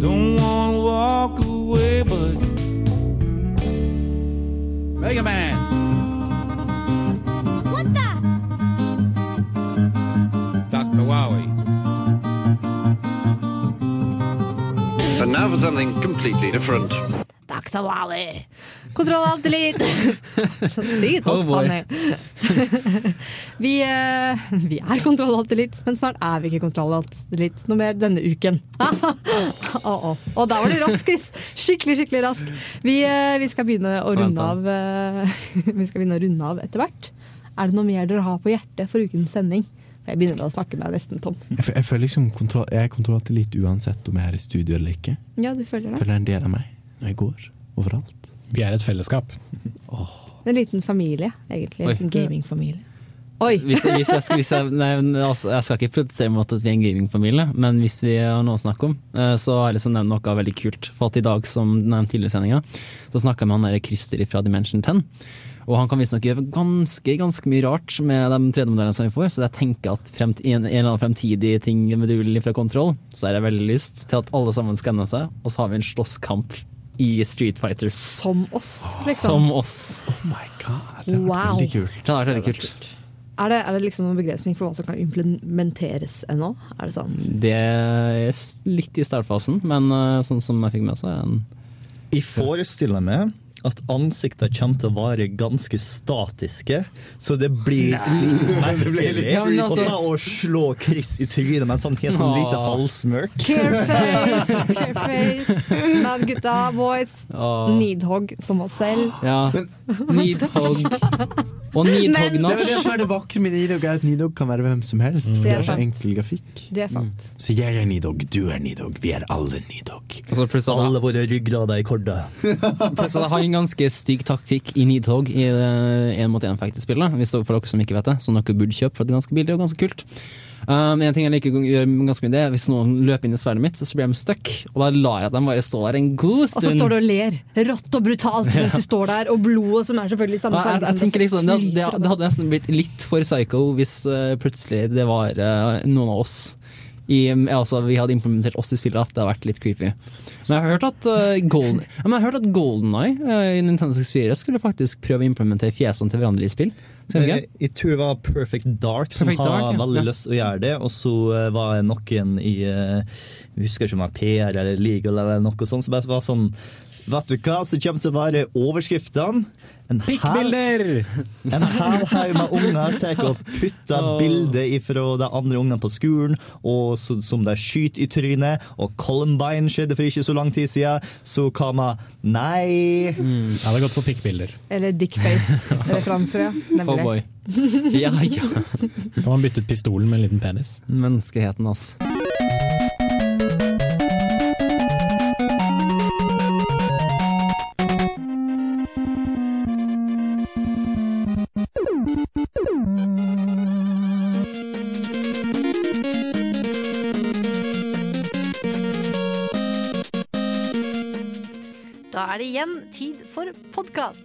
Don't wanna walk away, but Mega Man. Now for something completely different. Dr. Wally. Kontroll alt delete! Sånn stygt, Oh oss faen vi, eh, vi er kontroll alt delete, men snart er vi ikke kontroll alt delete. Noe mer denne uken. oh, oh. Og da var du rask, Chris. Skikkelig, skikkelig rask. Vi, eh, vi skal begynne å runde av eh, Vi skal begynne å runde av etter hvert. Er det noe mer dere har på hjertet for ukens sending? Jeg begynner å snakke meg nesten tom. Jeg, jeg føler liksom kontroll, jeg er kontrollert litt uansett om jeg er i studio eller ikke. Ja, du føler Jeg det? føler det er en del av meg når jeg går overalt. Vi er et fellesskap. En liten familie, egentlig. Oi. En gamingfamilie. Oi! Hvis, hvis jeg, skal, hvis jeg, nei, altså, jeg skal ikke protestere mot at vi er en gamingfamilie, men hvis vi har noe å snakke om, eh, så har jeg lyst til å nevne noe veldig kult. For at i dag, som den tidligere sendinga, så snakka jeg med han der Christer fra Dimension 10. Og han kan visstnok gjøre ganske ganske mye rart med de 3D-modellene som vi får, så jeg tenker at fremt, i en, en eller annen fremtidig ting med duell fra kontroll, så har jeg veldig lyst til at alle sammen skanner seg, og så har vi en slåsskamp i Street Fighter. Som oss, liksom. Som oss. Oh my god, det har vært Wow. veldig kult. Det har vært veldig kult. Er det, er det liksom noen begrensning for hva som kan implementeres ennå? Er det sånn? Det er litt i startfasen, men eh, sånn som jeg fikk med, så er en Jeg forestiller meg at ansikter kommer til å være ganske statiske, så det blir litt merkelig Ja, altså- å ta og slå Chris i trynet mens han har en sånn lite halvsmørk. Careface! Careface. Men gutta, boys. Åh. Needhog som oss selv. Ja. Needhog. Og Needhogna. Det er det som er det vakre med nidhogg, er at nidhogg kan være hvem som helst. For Det det er så enkel grafikk. Det er sant. Så jeg er nidhogg, du er nidhogg, vi er alle nidhogg. Og så plutselig Alle våre ryggrader i korda. plutselig har en ganske stygg taktikk i nidhogg i én mot én-fight-spillet. For dere som ikke vet det, som dere burde kjøpe, for det er ganske billig og ganske kult. Um, en ting jeg liker å gjøre ganske mye det er Hvis noen løper inn i sverdet mitt, så blir de stuck. Og da lar jeg dem bare stå der en god stund. Og så står du og ler. Rått og brutalt mens du står der, og blodet som er selvfølgelig samme Ja, jeg, farge jeg tenker liksom, det, det, det hadde nesten blitt litt for psycho hvis uh, plutselig det var uh, noen av oss i, altså, vi hadde implementert oss i spillet. at Det hadde vært litt creepy. Men jeg har hørt at, uh, Golden, jeg har hørt at Golden Eye i Nintendo 64 skulle faktisk prøve å implementere fjesene til hverandre i spill. Tror det var Perfect Dark som Perfect har Dark, ja. veldig Ja. lyst til å gjøre det. Og så eh, var det noen i eh, Jeg husker ikke om det var PR eller Legal eller noe sånt, som bare var sånn Vet du hva som kommer til å være overskriftene? En Pikkbilder! en haug med unger tar og putter oh. bilder fra de andre ungene på skolen, og så, som de skyter i trynet. Og Columbine skjedde for ikke så lang tid siden, så hva med Nei! Jeg hadde gått for pikkbilder. Eller dickface-referanser, ja. Oh boy. Ja, ja. Kan man bytte ut pistolen med en liten penis? Menneskeheten, altså. Er det igjen tid for podkast.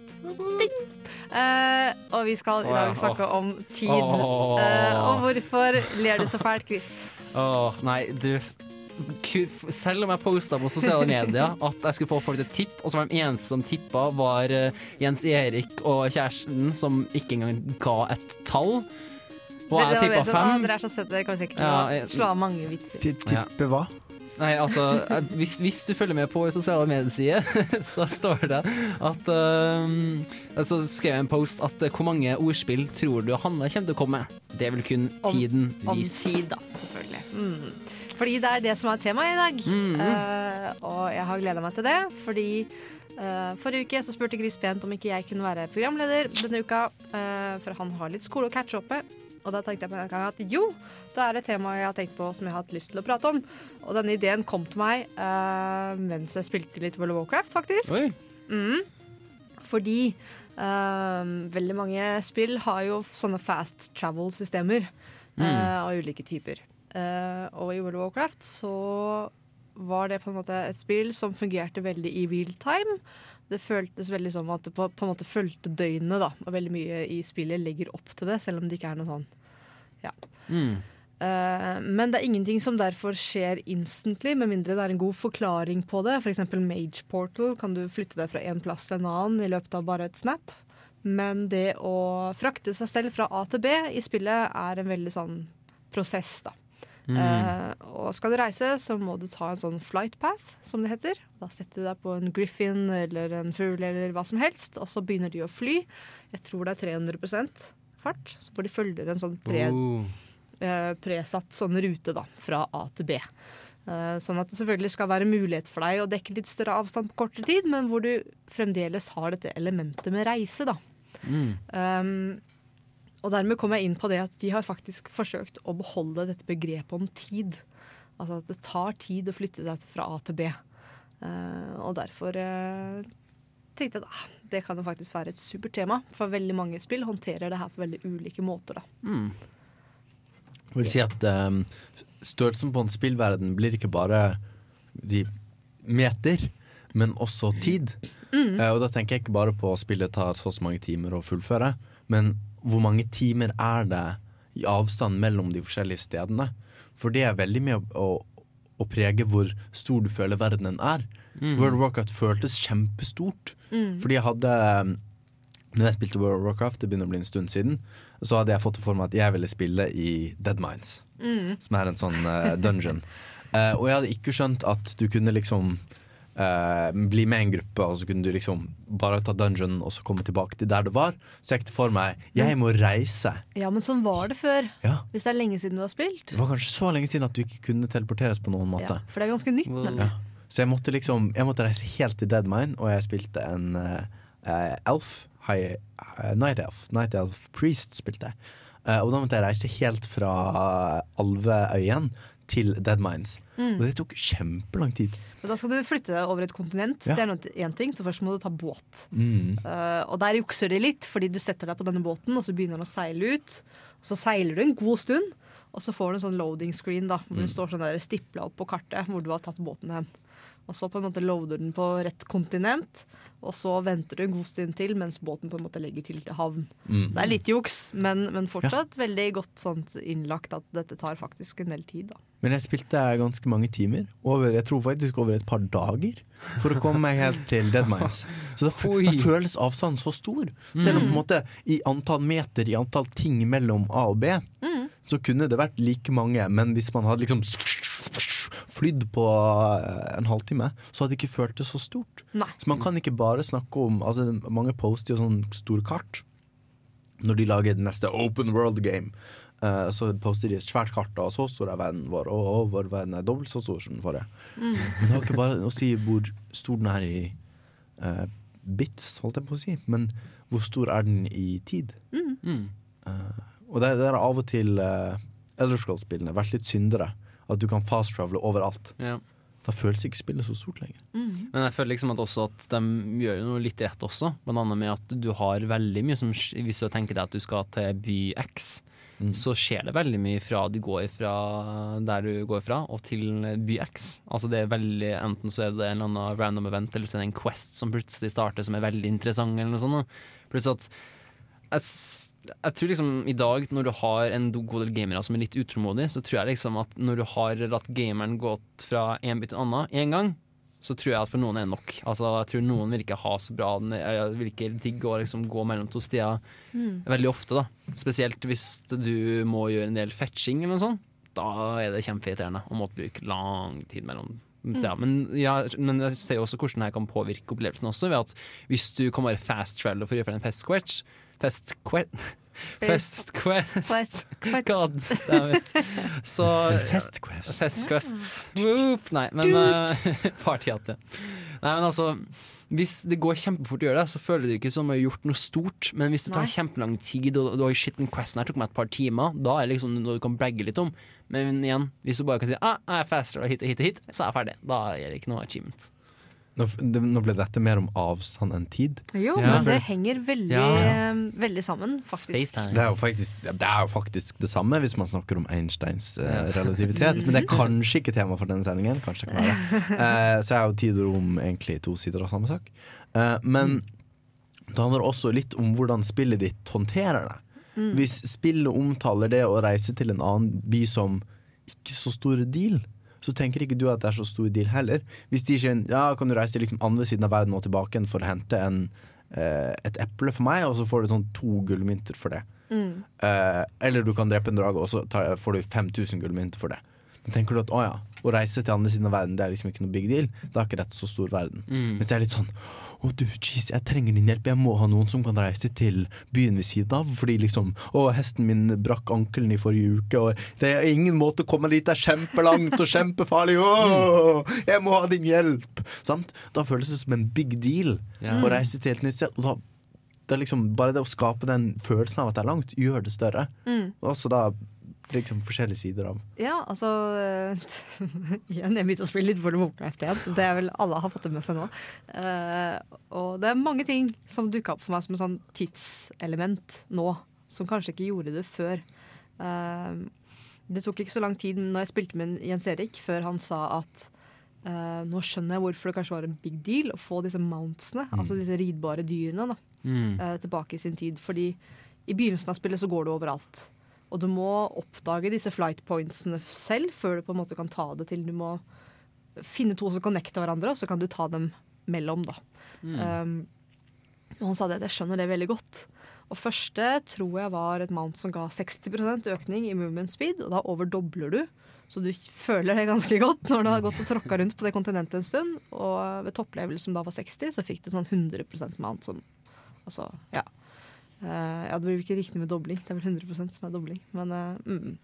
og vi skal i dag snakke om tid. Eh, og hvorfor ler du så fælt, Chris? Åh, nei, du selv om jeg posta på sosiale medier at jeg skulle få folk til å tippe, og så var de eneste som tippa, var eh, Jens Erik og kjæresten, som ikke engang ga et tall. Og jeg tippa fem. Dere er så søte, dere kan sikkert Ja, jeg- slå av mange vitser. Tippe hva? Nei, altså, eh, hvis, hvis du følger med på sosiale medier, så står det at um, Så skrev jeg en post at eh, hvor mange ordspill tror du Hanne kommer til å komme? Det vil kun tiden tiden Om vise. tid, da, selvfølgelig. Mm. Fordi det er det som er temaet i dag. Mm. Eh, og jeg har gleda meg til det, fordi uh, forrige uke så spurte Gris pent om ikke jeg kunne være programleder denne uka, uh, for han har litt skole å catche opp med. Og da tenkte jeg på en gang at jo, det er et tema jeg har tenkt på som jeg har hatt lyst til å prate om. Og denne ideen kom til meg uh, mens jeg spilte litt World of Warcraft, faktisk. Mm. Fordi uh, veldig mange spill har jo sånne fast travel-systemer Mm. eh, av ulike typer. Og i World of Warcraft så var det på en måte et spill som fungerte veldig i real time. Det føltes veldig som at det på, på en måte fulgte døgnet, da. Og veldig mye i spillet legger opp til det, selv om det ikke er noe sånn ja. Mm. Uh, men det er ingenting som derfor skjer instantly, med mindre det er en god forklaring på det. F.eks. Mage Portal kan du flytte deg fra en plass til en annen i løpet av bare et snap. Men det å frakte seg selv fra A til B i spillet er en veldig sånn prosess, da. Mm. Uh, og skal du reise, så må du ta en sånn flight path, som det heter. Da setter du deg på en griffin eller en fugl eller hva som helst, og så begynner de å fly. Jeg tror det er 300% fart, så får de følger en sånn pre uh. Uh, presatt sånn rute da, fra A til B. Eh, sånn at det selvfølgelig skal være mulighet for deg å dekke litt større avstand på kortere tid, men hvor du fremdeles har dette elementet med reise. da. Mm. Um, og dermed kom jeg inn på det at de har faktisk forsøkt å beholde dette begrepet om tid. Altså at det tar tid å flytte seg fra A til B. Uh, og derfor uh, tenkte jeg da det kan jo faktisk være et supert tema, for veldig mange spill håndterer det her på veldig ulike måter. da. Mm. Jeg vil si at um, størrelsen på en spillverden blir ikke bare de meter, men også tid. Mm. Uh, og da tenker jeg ikke bare på at spillet tar så og så mange timer å fullføre, men hvor mange timer er det i avstand mellom de forskjellige stedene? For det er veldig med å, å, å prege hvor stor du føler verdenen er. Mm. World of Warcraft føltes kjempestort. Mm. Fordi jeg hadde um, Når jeg spilte World of Warcraft, det begynner å bli en stund siden, så hadde jeg fått det for meg at jeg ville spille i Dead Minds, Mm. som er en sånn uh, dungeon. uh, og jeg hadde ikke skjønt at du kunne liksom eh, bli med i en gruppe, og så kunne du liksom bare ta dungeon og så komme tilbake til der du var. Så jeg gikk det for meg jeg må reise. Ja, men sånn var det før. Ja. Hvis det er lenge siden du har spilt. Det var kanskje så lenge siden at du ikke kunne teleporteres på noen måte. Ja, for det er ganske nytt. nemlig. Ja. Så jeg måtte liksom Jeg måtte reise helt til Deadmine, og jeg spilte en uh, elf. High, uh, night elf. Night elf priest spilte jeg. Og da måtte jeg reise helt fra Alveøyen til Deadmines. Mm. Og det tok kjempelang tid. Men Da skal du flytte deg over et kontinent. Ja. Det er én ting, så først må du ta båt. Mm. Uh, og der jukser de litt, fordi du setter deg på denne båten, og så begynner den å seile ut. Og så seiler du en god stund, og så får du en sånn loading screen da, hvor Mm. det står sånn stipla opp på kartet hvor du har tatt båten hen. Og så på en måte loader den på rett kontinent, og så venter du en god stund til mens båten på en måte legger til til havn. Mm. Så det er litt juks, men, men fortsatt veldig godt sånt innlagt at dette tar faktisk en del tid. da. Men jeg spilte ganske mange timer. Over, jeg tror faktisk over et par dager. For å komme meg helt til Deadmines. Så da, da føles avstanden så stor. Selv om på en måte i antall meter, i antall ting mellom A og B, Mm. så kunne det vært like mange. Men hvis man hadde liksom flydd på eh, en halvtime, så hadde det ikke føltes så stort. Nei. Så man kan ikke bare snakke om altså Mange poster jo sånn store kart når de lager det neste Open World Game. Uh, så poster de et svært kart, og så stor er vennen vår, og, og vår venn er dobbelt så stor som den forrige. Mm. Men det var ikke bare å si hvor stor den er i uh, bits, holdt jeg på å si, men hvor stor er den i tid? Mm. Uh, og det, det er av og til uh, Elder Scrolls-spillene vært litt syndere. At du kan fast-travele overalt. Ja. Da føles ikke spillet så stort lenger. Men jeg føler liksom at også at de gjør noe litt rett også. Blant annet med at du har veldig mye som Hvis du tenker deg at du skal til by X, så skjer det veldig mye fra du går fra der du går fra, og til by X. Altså det er veldig Enten så er det en eller annen random event, eller så er det en Quest som plutselig starter som er veldig interessant, eller noe sånt. Pluss at jeg, jeg tror liksom i dag, når du har en god del gamere som er litt utålmodige, så tror jeg liksom at når du har latt gameren gått fra en bit til en annen én gang, så tror jeg at for noen er det nok. Altså, jeg tror noen vil ikke ha så bra Eller vil ikke digge å liksom gå mellom to stier Mm. veldig ofte, da. Spesielt hvis du må gjøre en del fetching eller noe sånt. Da er det kjempeirriterende å måtte bruke lang tid mellom stier. Men, ja, men jeg ser jo også hvordan det kan påvirke opplevelsen også, ved at hvis du kan bare fast travel for å gjøre en fest quest Fest quest Fest quest. God damn it. Så fest quest. Fest quest. Woop, Nei, men uh, Partyhatte. Nei, men altså hvis det går kjempefort å gjøre det, så føler du ikke som om du har gjort noe stort. Men hvis det tar Nei. kjempelang tid, og du har shit, den questen her tok meg et par timer, da er det liksom noe du kan bragge litt om. Men igjen, hvis du bare kan si ah, jeg er faster hit og hit og hit, så er jeg ferdig. Da er det ikke noe achievement. Nå, det, nå ble dette mer om avstand enn tid. Jo, Ja. men det henger veldig, Ja. eh, veldig sammen, faktisk. Det er, jo faktisk, det er jo faktisk det samme hvis man snakker om Einsteins uh, relativitet. Men det er kanskje ikke tema for denne sendingen. Kanskje det kan være. uh, så er jo tid og rom egentlig to sider av samme sak. Uh, men det handler også litt om hvordan spillet ditt håndterer det. Mm. Hvis spillet omtaler det å reise til en annen by som ikke så stor deal, så tenker ikke du at det er så stor deal heller. Hvis de sier ja, kan du reise til liksom andre siden av verden og tilbake igjen for å hente en, eh, et eple for meg, og så får du sånn to gullmynter for det. Mm. Eh, eller du kan drepe en drage, og så tar, får du 5000 gullmynter for det. Da tenker du at å ja, å reise til andre siden av verden Det er liksom ikke noe big deal. Da er ikke dette så stor verden. Mm. Mens det er litt sånn å du, jeez, jeg trenger din hjelp. Jeg må ha noen som kan reise til byen ved siden av. Fordi liksom Å, hesten min brakk ankelen i forrige uke, og det er ingen måte å komme dit. Det er kjempelangt og kjempefarlig. Å, jeg må ha din hjelp! Sant? Da føles det som en big deal Ja. å reise til et nytt sted. Og da det er liksom bare det å skape den følelsen av at det er langt, gjør det større. Mm. Og også da liksom forskjellige sider av Ja, altså eh, Igjen, jeg begynte å spille litt World of Warcraft igjen. Det er vel alle har fått det med seg nå. Uh, og det er mange ting som dukka opp for meg som et sånn tidselement nå, som kanskje ikke gjorde det før. Uh, det tok ikke så lang tid når jeg spilte med Jens Erik, før han sa at uh, nå skjønner jeg hvorfor det kanskje var en big deal å få disse mountsene, Mm. altså disse ridbare dyrene, da, Mm. uh, tilbake i sin tid. Fordi i begynnelsen av spillet så går du overalt. Og du må oppdage disse flight pointsene selv før du på en måte kan ta det til. Du må finne to som connecter hverandre, og så kan du ta dem mellom, da. Mm. Um, og han sa det, jeg skjønner det veldig godt. Og første tror jeg var et mount som ga 60% økning i movement speed, og da overdobler du. Så du føler det ganske godt når du har gått og tråkka rundt på det kontinentet en stund. Og ved topplevel som da var 60, så fikk du sånn 100% mount som Altså, ja. Eh, ja, det blir ikke riktig med dobling. Det er vel 100 som er dobling. Men eh, mm.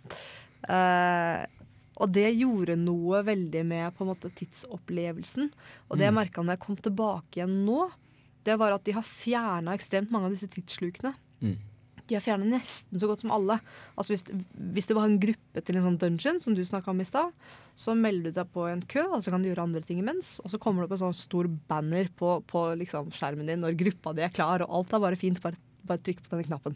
Eh, Og det gjorde noe veldig med på en måte tidsopplevelsen. Og det jeg Mm. merka når jeg kom tilbake igjen nå, det var at de har fjerna ekstremt mange av disse tidsslukene. Mm. De har fjernet nesten så godt som alle. Altså hvis, hvis det var en gruppe til en sånn dungeon, som du snakka om i stad, så melder du deg på en kø, og så kan du gjøre andre ting imens. Og så kommer det opp en sånn stor banner på, på liksom skjermen din når gruppa di er klar, og alt er bare fint. Bare, bare trykk på denne knappen.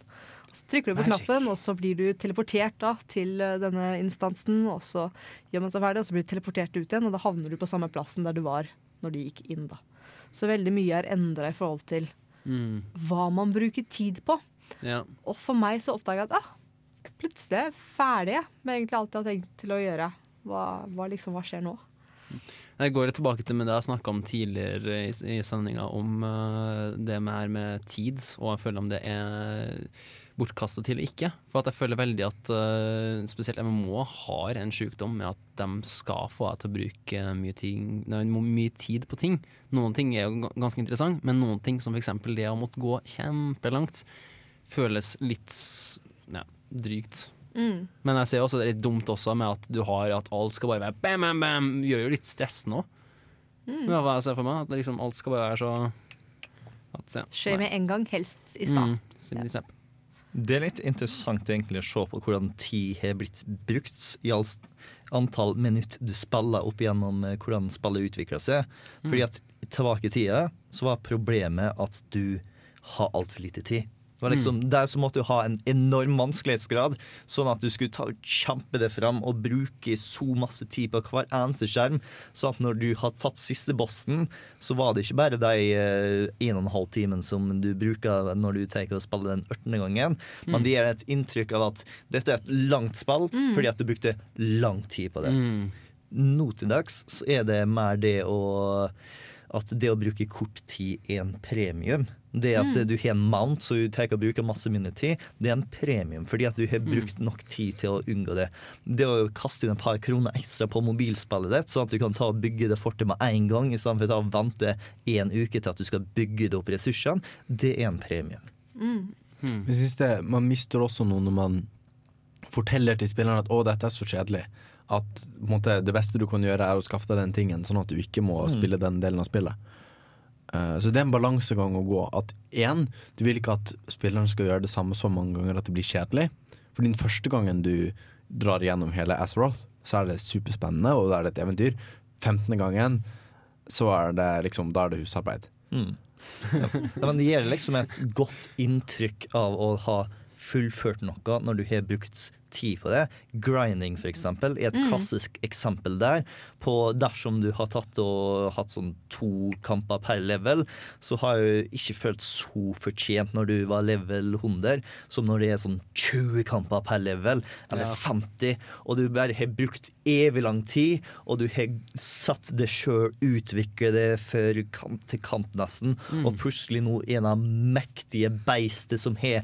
Så trykker du på Magic. knappen, og så blir du teleportert da, til eh, denne instansen. Og så gjør man seg ferdig, og så blir du teleportert ut igjen, og da havner du på samme plassen der du var når de gikk inn. da. Så veldig mye er endra i forhold til Mm. hva man bruker tid på. Ja. Og for meg så oppdaga jeg at ah, plutselig er jeg ferdig med egentlig alt jeg har tenkt til å gjøre. Hva, hva, liksom, hva skjer nå? Jeg går tilbake til det jeg snakka om tidligere i, i sendinga, om uh, det med her med tid, og jeg føler om det er bortkasta til eller ikke. For at jeg føler veldig at uh, spesielt MMO har en sykdom med at de skal få deg til å bruke mye, ting, nei, mye tid på ting. Noen ting er jo ganske interessant, men noen ting som f.eks. det å måtte gå kjempelangt, føles litt ja, drygt. Mm. Men jeg ser også det er litt dumt også med at du har at alt skal bare være bam, bam, bam. Gjør jo litt stressende òg. Mm. er hva jeg ser for meg. At liksom alt skal bare være så at, ja, Skjer med en gang, helst i stad. Mm. Det er litt interessant egentlig å se på hvordan tid har blitt brukt i antall minutt du spiller opp igjennom eh, hvordan spillet utvikler seg. Fordi Mm. at tilbake i tida så var problemet at du har altfor lite tid. Liksom, Der så måtte du ha en enorm vanskelighetsgrad, sånn at du skulle ta, kjempe det fram og bruke så masse tid på hver eneste skjerm. sånn at når du har tatt siste bossen, så var det ikke bare de eh, en og en halv timen som du bruker når du tar og spiller den 18. gangen, Mm. men det gir et inntrykk av at dette er et langt spill Mm. fordi at du brukte lang tid på det. Mm. Nå til dags så er det mer det å at det å bruke kort tid er en premium. Det at Mm. du har en mount så du tar og bruker masse mindre tid, det er en premium fordi at du har brukt nok tid til å unngå det. Det å kaste inn et par kroner ekstra på mobilspillet ditt, sånn at du kan ta og bygge det fortet med en gang, istedenfor å vente en uke til at du skal bygge det opp ressursene, det er en premium. Jeg synes det, Man mister også noe når man forteller til spillerne at 'å, dette er så kjedelig'. At på en måte, det beste du kan gjøre, er å skaffe deg den tingen, sånn at du ikke må Mm. spille den delen av spillet. Eh, så det er en balansegang å gå. At én, du vil ikke at spilleren skal gjøre det samme så mange ganger at det blir kjedelig. For den første gangen du drar gjennom hele Azeroth, så er det superspennende, og da er det et eventyr. 15. gangen, så er det liksom, da er det husarbeid. Mm. Ja, men det gir liksom et godt inntrykk av å ha fullført noe når du har brukt tid på det. Grinding, for eksempel, er et Mm. klassisk eksempel der. På dersom du har tatt og hatt sånn to kamper per level, så har jeg ikke følt så fortjent når du var level 100, som når det er sånn 20 kamper per level, eller Ja. 50, og du bare har brukt evig lang tid, og du har satt det sjøl, utviklet det før kamp til kamp nesten, Mm. og plutselig nå en av mektige beistet som har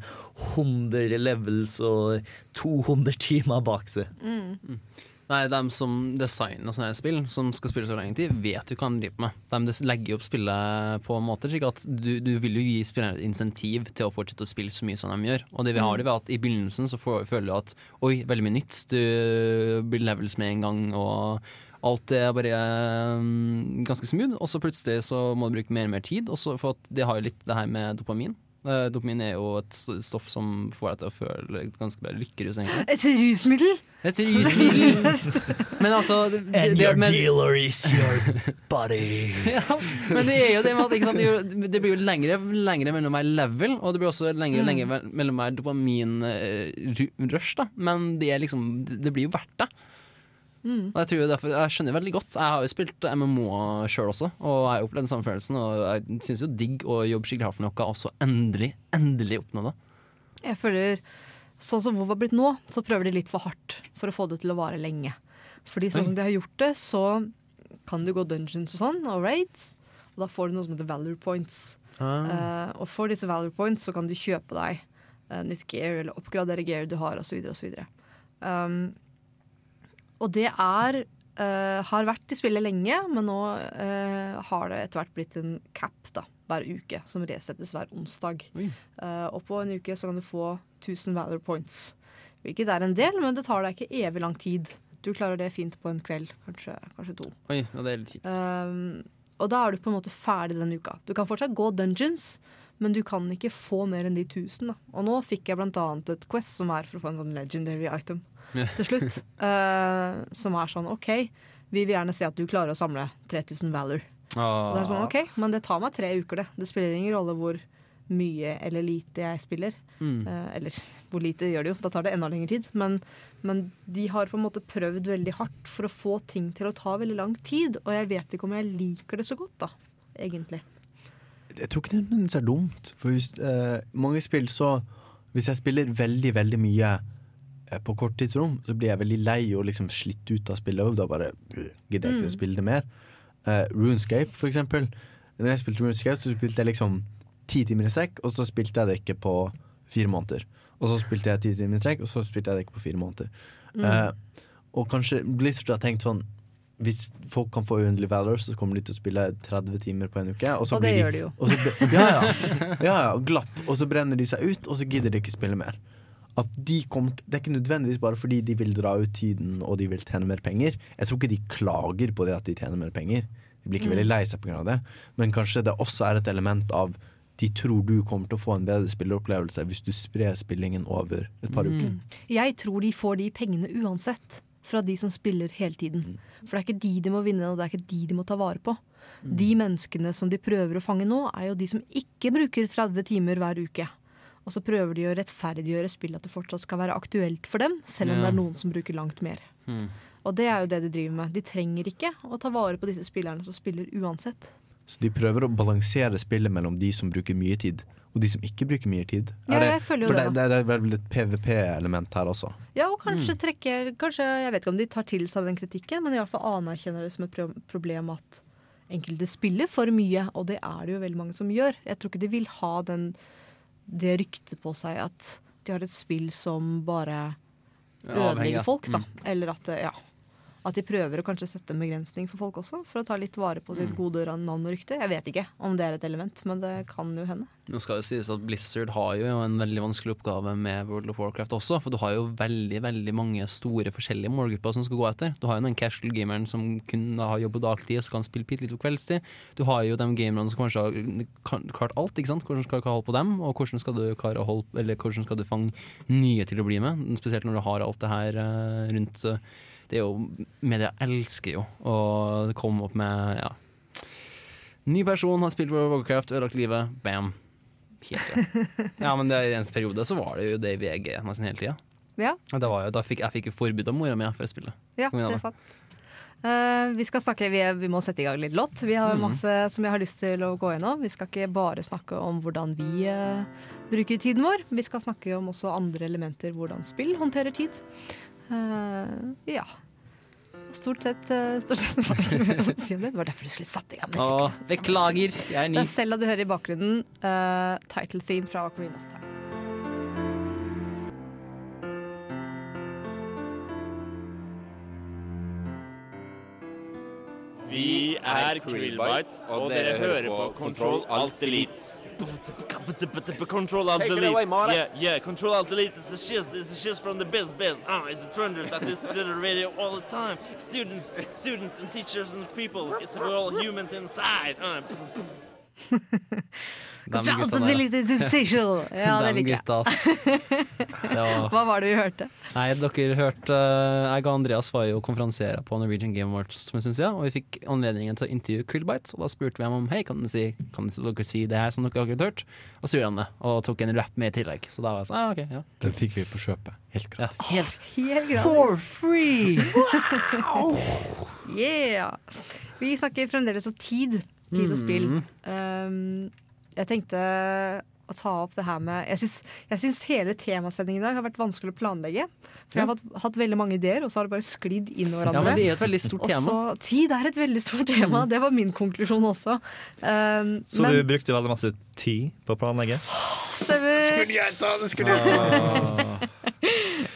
100 levels og 200 timer bak seg. Mm. Nei, de som designer sånne spill, som skal spille så lenge tid, vet jo hva de driver med. De legger opp spillet på en måte slik at du, du vil jo gi spillerne et insentiv til å fortsette å spille så mye som de gjør. Og det vi har Mm. det ved at i begynnelsen så får, føler du at oi, veldig mye nytt. Du blir levels med en gang, og alt er bare um, ganske smooth. Og så plutselig så må du bruke mer og mer tid, Også for at det har jo litt det her med dopamin. Eh, Dopamin er jo et stoff som får deg til å føle ganske bare lykkerus, egentlig. Et rusmiddel! Et rusmiddel. Men altså det, And det, your men, dealer is your body. ja, men det er jo det med at ikke sant, det, blir jo lengre, lengre mellom hver level, og det blir også lengre, Mm. lengre mellom hver dopaminrush, da Men det, er liksom, det det blir jo verdt det. Mm. Og jeg, tror derfor, jeg skjønner veldig godt. Jeg har jo spilt MMO sjøl også, og jeg har opplevd den samme følelsen. Og jeg syns jo digg å jobbe skikkelig hardt for noe, og så endelig, endelig oppnå det. Jeg føler Sånn som WoW har blitt nå, så prøver de litt for hardt for å få det til å vare lenge. Fordi sånn som de har gjort det, så kan du gå dungeons og sånn, og raids. Og da får du noe som heter valor points. Ah. Uh, og for disse valor points så kan du kjøpe deg uh, nytt gear, eller oppgradere gear du har, osv. osv. Um, og det er uh, har vært i spillet lenge, men nå uh, har det etter hvert blitt en cap da, hver uke, som resettes hver onsdag. Uh, og på en uke så kan du få 1000 valor points. Hvilket er en del, men det tar deg ikke evig lang tid. Du klarer det fint på en kveld, kanskje, kanskje to. Oi, ja, det er litt kjipt. Um, og da er du på en måte ferdig den uka. Du kan fortsatt gå dungeons, men du kan ikke få mer enn de 1000. Da. Og nå fikk jeg annet et quest som er for å få en sånn legendary item. Til slutt. Uh, som er sånn OK, vi vil gjerne se at du klarer å samle 3000 valor. Og det er sånn, ok, Men det tar meg tre uker, det. Det spiller ingen rolle hvor mye eller lite jeg spiller. Mm. Uh, eller hvor lite gjør det jo, da tar det enda lengre tid. Men, men de har på en måte prøvd veldig hardt for å få ting til å ta veldig lang tid. Og jeg vet ikke om jeg liker det så godt, da. Egentlig. Jeg tror ikke det er dumt. For hvis, uh, mange spill så Hvis jeg spiller veldig, veldig mye eh, på korttidsrom, så blir jeg veldig lei og liksom slitt ut av spillet. Og da bare øh, gidder jeg ikke Mm. å spille det mer. Uh, RuneScape, for eksempel. Når jeg spilte RuneScape, så spilte jeg liksom ti timer i strekk, og så spilte jeg det ikke på fire måneder. Og så spilte jeg ti timer i strekk, og så spilte jeg det ikke på fire måneder. Mm. Eh, og kanskje Blizzard har tenkt sånn hvis folk kan få uendelig valor, så kommer de til å spille 30 timer på en uke. Og, så Og det blir gjør de jo. Og så, ja, ja, ja, ja, glatt. Og så brenner de seg ut, og så gidder de ikke spille mer. At de kommer, det er ikke nødvendigvis bare fordi de vil dra ut tiden og de vil tjene mer penger. Jeg tror ikke de klager på det at de tjener mer penger. De blir ikke Mm. veldig lei seg pga. det. Men kanskje det også er et element av de tror du kommer til å få en bedre spilleopplevelse hvis du sprer spillingen over et par uker. Mm. Jeg tror de får de pengene uansett fra de som spiller hele tiden. For det er ikke de de må vinne, og det er ikke de de må ta vare på. De menneskene som de prøver å fange nå, er jo de som ikke bruker 30 timer hver uke. Og så prøver de å rettferdiggjøre spillet at det fortsatt skal være aktuelt for dem, selv om Ja. det er noen som bruker langt mer. Mm. Og det er jo det de driver med. De trenger ikke å ta vare på disse spillerne som spiller uansett. Så de prøver å balansere spillet mellom de som bruker mye tid, og de som ikke bruker mye tid. Ja, det, jeg føler jo for det, det, det er vel et PVP-element her også. Ja, og kanskje Mm. trekker kanskje, Jeg vet ikke om de tar til seg den kritikken, men iallfall anerkjenner det som et problem at enkelte spiller for mye, og det er det jo veldig mange som gjør. Jeg tror ikke de vil ha den, det ryktet på seg at de har et spill som bare ødelegger folk, da. Mm. Eller at, ja, at de prøver å kanskje sette en begrensning for folk også, for å ta litt vare på sitt Mm. gode navn og rykte. Jeg vet ikke om det er et element, men det kan jo hende. Nå skal det sies at Blizzard har jo en veldig vanskelig oppgave med World of Warcraft også, for du har jo veldig veldig mange store forskjellige målgrupper som skal gå etter. Du har jo den casual gameren som kun har jobb på dagtid og så kan spille litt på kveldstid. Du har jo de gamerne som kanskje har klart alt, ikke sant? hvordan skal du holde på dem, og hvordan skal du holde Eller hvordan skal du fange nye til å bli med, spesielt når du har alt det her eh, rundt eh, Det er jo Media elsker jo å komme opp med ja, Ny person har spilt World of Warcraft, ødelagt livet, bam. Ja, men det, i en periode så var det jo det i VG nesten hele tida. Ja, det var jo, da fikk, jeg fikk jo forbud av mora mi for å spille. Ja, det er sant. Uh, vi skal snakke, vi, vi må sette i gang litt låt. Vi har mm. masse som jeg har lyst til å gå gjennom. Vi skal ikke bare snakke om hvordan vi uh, bruker tiden vår. Vi skal snakke om også andre elementer, hvordan spill håndterer tid. Eh, ja. Stort sett, eh, stort sett var det ikke å si om det. Det var derfor du skulle satt i gang Å, musikken. beklager, jeg er ny. Det er Selda du hører i bakgrunnen Uh, title theme fra Ocarina of Time. Vi er Krillbite, og dere hører på Control Alt Elite. Control Alt Take it Delete. away, Yeah, yeah. Control Alt Delete is a shiz. It's a shiz from the biz biz. Ah, it's the trenders that listen to the radio all the time. Students, students and teachers and people. It's we're all humans inside. Ah. Ja, det liker jeg. Hva var det vi hørte? Nei, dere hørte eh, Jeg og Andreas var jo konferansiere på Norwegian Game Awards for en stund siden, og vi fikk anledningen til å intervjue Krillbite, og da spurte vi ham om hei, kan, si, kan dere si det her som dere akkurat hørt? Og så gjorde han det, og tok en rap med i tillegg. Så da var jeg sånn, ah, ok, ja. Den fikk vi på kjøpet. Helt gratis. Ja, helt Helt gratis. For free! Yeah! Vi snakker fremdeles om tid. Tid og spill. Mm. Um, jeg tenkte å ta opp det her med Jeg syns, jeg syns hele temasendingen i dag har vært vanskelig å planlegge. For jeg har hatt, hatt veldig mange ideer, og så har det bare sklidd inn i hverandre. Ja, men det er et veldig stort tema. Også, tid er et veldig stort tema. Det var min konklusjon også. Um, Så men du brukte veldig masse tid på å planlegge? stemmer. Skulle jeg ta det, skulle jeg ta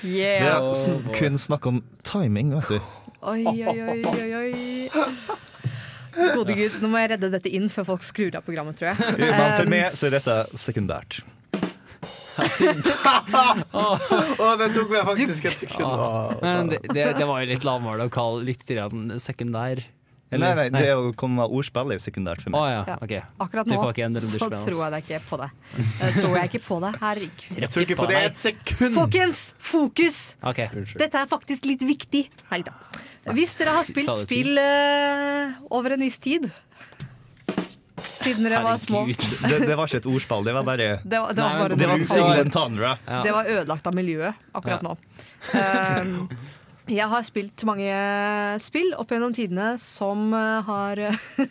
Vi Yeah. har er kun snakk om timing, vet du. Oi, oi, oi, oi, oi. Gode gud, nå må jeg redde dette inn før folk skrur av programmet, tror jeg. Men for meg så er dette sekundært. oh, den tok meg faktisk et sekund. Ah, men det, det, det var jo litt lavmål å kalle litt sekundær. Nei, nei, det å komme med ordspill er sekundært for meg. Ja, Ja. ok. Akkurat nå så tror jeg det ikke på det. Jeg tror jeg ikke på det. Herregud. Jeg tror ikke på det et sekund! Folkens, fokus! Okay. Dette er faktisk litt viktig. Nei da. Hvis dere har spilt spill eh, over en viss tid Siden dere var små. Det, det var ikke et ordspill, det var bare Det var, det var bare Det var Entendre. Det var ødelagt av miljøet akkurat nå. Um, jeg har spilt mange spill opp gjennom tidene som uh, har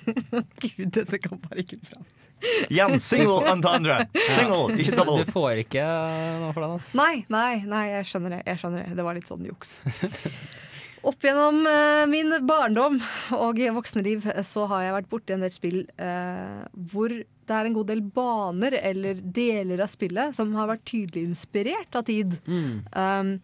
Gud, dette kan bare ikke bra. Igjen, single entendre! Single, ikke double. Du får ikke noe for den, Altså. Nei, nei, nei, jeg skjønner det. Jeg skjønner det. det var litt sånn juks. Opp gjennom eh, min barndom og voksenliv eh, så har jeg vært borti en del spill eh, hvor det er en god del baner eller deler av spillet som har vært tydelig inspirert av tid. Um,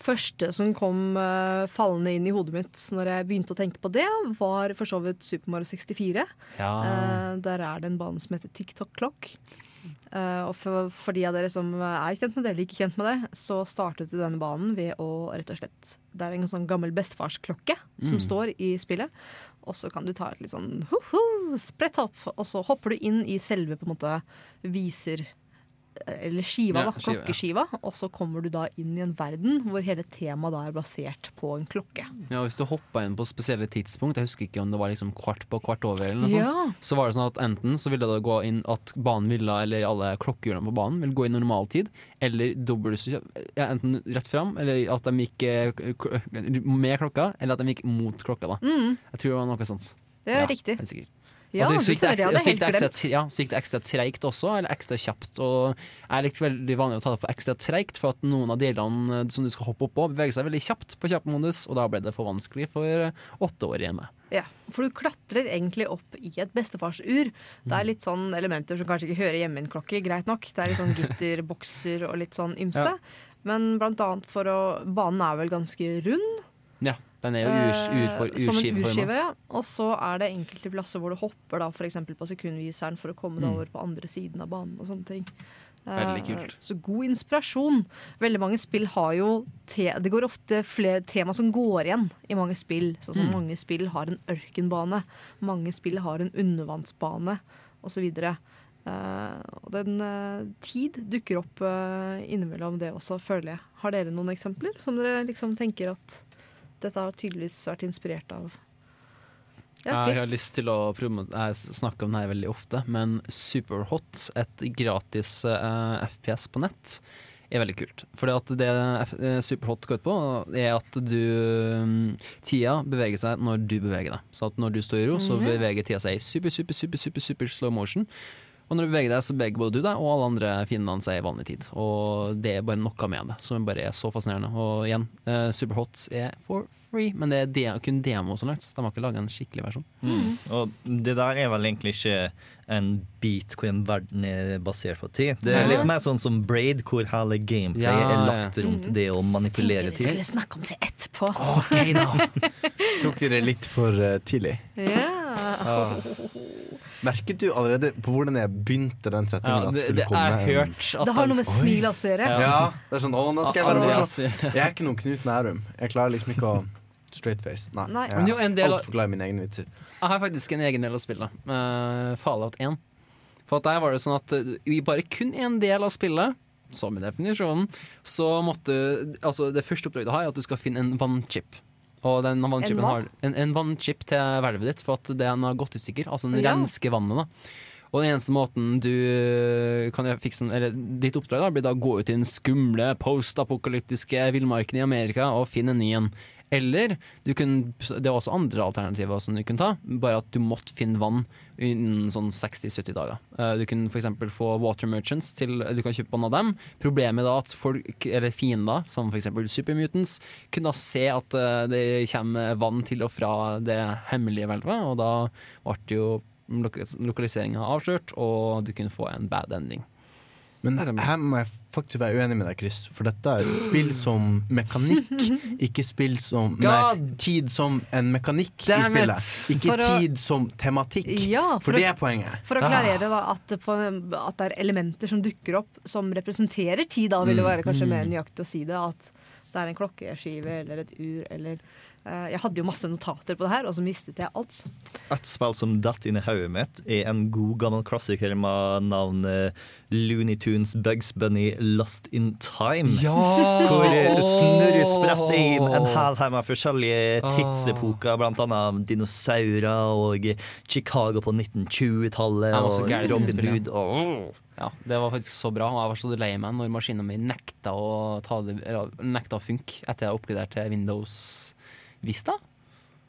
første som kom uh, fallende inn i hodet mitt når jeg begynte å tenke på det, var for så vidt Super Mario 64. Ja. Uh, der er det en bane som heter TikTok Clock. Eh, og for, for de av dere som er kjent med det eller ikke kjent med det, så startet du denne banen ved å rett og slett Det er en sånn gammel bestefarsklokke som Mm. står i spillet. Og så kan du ta et litt sånn ho-ho, sprett hopp, og så hopper du inn i selve på en måte viser eller skiva, Ja, da, skiva, ja. klokkeskiva, og så kommer du da inn i en verden hvor hele temaet da er basert på en klokke. Ja, Hvis du hoppa inn på spesielle tidspunkt, jeg husker ikke om det var liksom kvart på kvart over, eller noe sånt, Ja. så var det sånn at enten så ville det gå inn at banen ville, eller alle klokkehjulene på banen ville gå i normaltid, eller dobbelt ja, enten rett fram, eller at de gikk eh, med klokka, eller at de gikk mot klokka. da. Mm. Jeg tror det var noe sånt. Det er Ja, riktig. helt sikker. Ja, Og det så gikk det ekstra- så gikk det ekstra- Ja, så gikk det ekstra treigt også, eller ekstra kjapt. Og jeg likte veldig vanlig å ta det på ekstra treigt, for at noen av delene eh, som du skal hoppe opp på, beveger seg veldig kjapt på kjappmodus, og da ble det for vanskelig for eh, åtteårige hjemme. Ja, for du klatrer egentlig opp i et bestefarsur. Det er litt sånn elementer som kanskje ikke hører hjemme i en klokke, greit nok. Det er litt sånn gitterbokser og litt sånn ymse. Ja. Men blant annet for å Banen er vel ganske rund. Ja, den er jo ur, Eh, urfor, som en urskive, ja. Og så er det enkelte plasser hvor du hopper da, for eksempel på sekundviseren for å komme deg Mm. over på andre siden av banen og sånne ting. Veldig Eh, kult. Så god inspirasjon. Veldig mange spill har jo te Det går ofte flere tema som går igjen i mange spill. Sånn som Mm. mange spill har en ørkenbane, mange spill har en undervannsbane osv. Uh, og den uh, tid dukker opp uh, innimellom det også, føler jeg. Har dere noen eksempler som dere liksom tenker at dette har tydeligvis vært inspirert av? Ja, Jeg har lyst til å snakke om det her veldig ofte, men Superhot, et gratis uh, FPS på nett, er veldig kult. For det F- eh, Superhot går ut på, er at du mm, Tida beveger seg når du beveger deg. Så at når du står i ro, så Mhm. beveger tida seg i super, super, super, super, super slow motion. Og når du beveger deg, så beveger både du deg og alle andre fiendene seg i vanlig tid. Og det er bare noe med det som bare er så fascinerende. Og igjen, uh, Superhot er for free, men det er de, kun demo så langt. De har ikke laga en skikkelig versjon. Mm. Og det der er vel egentlig ikke en bit hvor en verden er basert på tid. Det er litt mer sånn som Braid, hvor hele gameplay Ja, er ja. lagt rundt Mm. det å manipulere Tenkte vi skulle snakke om det etterpå. Ok da. Tok de det litt for eh, tidlig? Ja. Merket du allerede på hvordan jeg begynte den setningen Ja, det- det en- hørt at Det har noe med smilet smil også å gjøre. Ja. det er sånn Å, nå skal jeg være sånn. Jeg er ikke noen Knut Nærum. Jeg klarer liksom ikke å straight face. Nei. Nei. Jeg Men jo, en er del altfor glad i mine egne vitser. Jeg har faktisk en egen del av spillet. Uh, Fallout 1. For at der var det sånn at vi i bare kun en del av spillet, som i definisjonen, så måtte Altså, det første oppdraget du har, er at du skal finne en vannchip. Og den vannchipen En har en, en vannchip til hvelvet ditt, for at den har gått i stykker. Altså den Ja. rensker vannet, da. Og den eneste måten du kan fikse Eller ditt oppdrag da blir da å gå ut i den skumle postapokalyptiske villmarken i Amerika og finne en ny en. Eller kunne, det var også andre alternativer som du kunne ta, bare at du måtte finne vann innen sånn 60-70 dager. Eh, Du kunne f.eks. få water merchants til Du kan kjøpe vann av dem. Problemet er at folk, eller fiender, som f.eks. supermutants, kunne da se at eh, det kommer vann til og fra det hemmelige hvelvet, og da ble jo lokaliseringa avslørt, og du kunne få en bad ending. Men her må jeg faktisk være uenig med deg, Chris. For dette er spill som mekanikk, ikke spill som Nei, tid som en mekanikk i Damn spillet. Ikke å- tid som tematikk. Ja, for for å- det er poenget. For å klarere da at at det er elementer som dukker opp som representerer tid, da vil det være kanskje mer nøyaktig å si det. At det er en klokkeskive eller et ur eller Jeg hadde jo masse notater på det her, og så mistet jeg alt. Et spill som datt inn i hodet mitt, er en god gammel klassiker med navnet Looney Tunes Bugs Bunny Lost in Time. Ja! Hvor eh, snurre spretter inn en hel haug med forskjellige Ah. tidsepoker, blant annet dinosaurer og Chicago på 1920-tallet Jeg var så og Robin. Hood. Og, Ja, det var faktisk så bra, og jeg var så lei meg når maskinen min nekta å, ta det, nekta å funke etter jeg oppgraderte Windows Vista.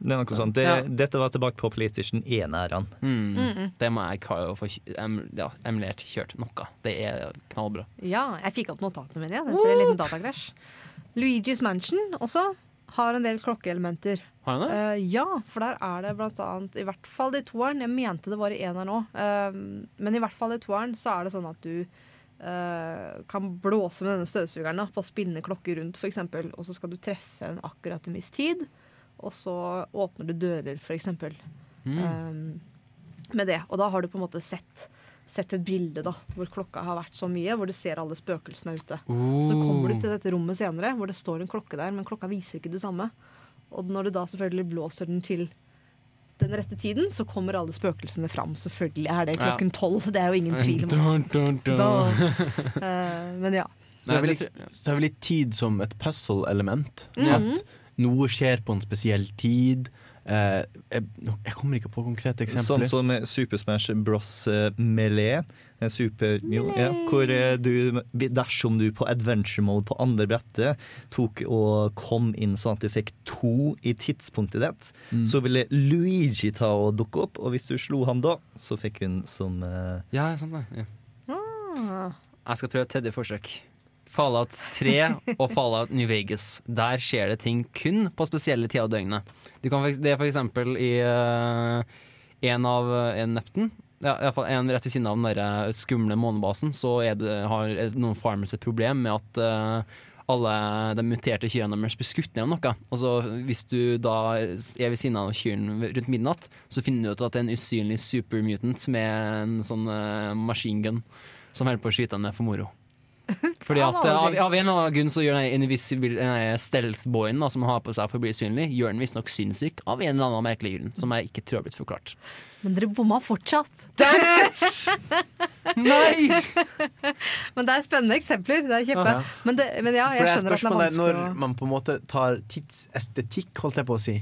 det er noe sånt. Det, Ja. Dette var tilbake på PlayStation 1-æraen. Mm. Mm-mm. Det må jeg klare å få em- ja, emulert kjørt noe. Det er knallbra. Ja, jeg fikk opp notatene mine ja, etter en liten datakrasj. Luigi's Mansion også har en del klokkeelementer. Har han det? Uh, ja, for der er det blant annet I hvert fall i toeren. Jeg mente det var i eneren òg. men i hvert fall i toeren så er det sånn at du uh, kan blåse med denne støvsugeren da, på spinne klokker rundt, f.eks. Og så skal du treffe en akkurat en viss tid. Og så åpner du dører, f.eks. Mm. med det. Og da har du på en måte sett, sett et bilde da, hvor klokka har vært så mye, hvor du ser alle spøkelsene ute. Så kommer du til dette rommet senere hvor det står en klokke der, men klokka viser ikke det samme. Og når du da selvfølgelig blåser den til den rette tiden, så kommer alle spøkelsene fram. Selvfølgelig er det klokken tolv. Det er jo ingen tvil om. Dun, dun, dun. Da. Eh, men ja. Så er vel litt, så er vel litt tid som et puzzle-element. Mhm. At noe skjer på en spesiell tid. Uh, jeg, jeg kommer ikke på konkrete Sånn som Super Smash Bros. eh, Melee. eh, Super, jo, ja, hvor du, dersom du på adventure mode på andre brettet tok og kom inn sånn at du fikk to i tidspunktet ditt, Mm. så ville Luigi ta og dukke opp, og hvis du slo han da, så fikk hun som uh... Ja, sånn det. Ja. Ah. Jeg skal prøve et tredje forsøk. Fallout 3 og Fallout New Vegas. Der skjer det ting kun på spesielle tider av døgnet. Kan, det er for eksempel i uh, en av uh, en Neptun. Ja, i fall en rett ved siden av den der eh, skumle månebasen, så det, har noen farmers et problem med at uh, alle de muterte kyrne deres blir skutt ned av noe. Og så Hvis du da er ved siden av kyrne rundt midnatt, så finner du ut at det er en usynlig supermutant med en sånn uh, maskingun som holder på å skyte ned for moro. Fordi at av, av en eller annen grunn så gjør den invisible den stealth-boyen da, som har på seg for å bli synlig, gjør den visstnok sinnssyk av en eller annen merkelig grunn, som jeg ikke tror har blitt forklart. Men dere bomma fortsatt. Nei! Men det er spennende eksempler. Det er kjempe. Ja. Men, det, men ja, jeg er skjønner at det er vanskelig når man på en måte tar tidsestetikk, holdt jeg på å si.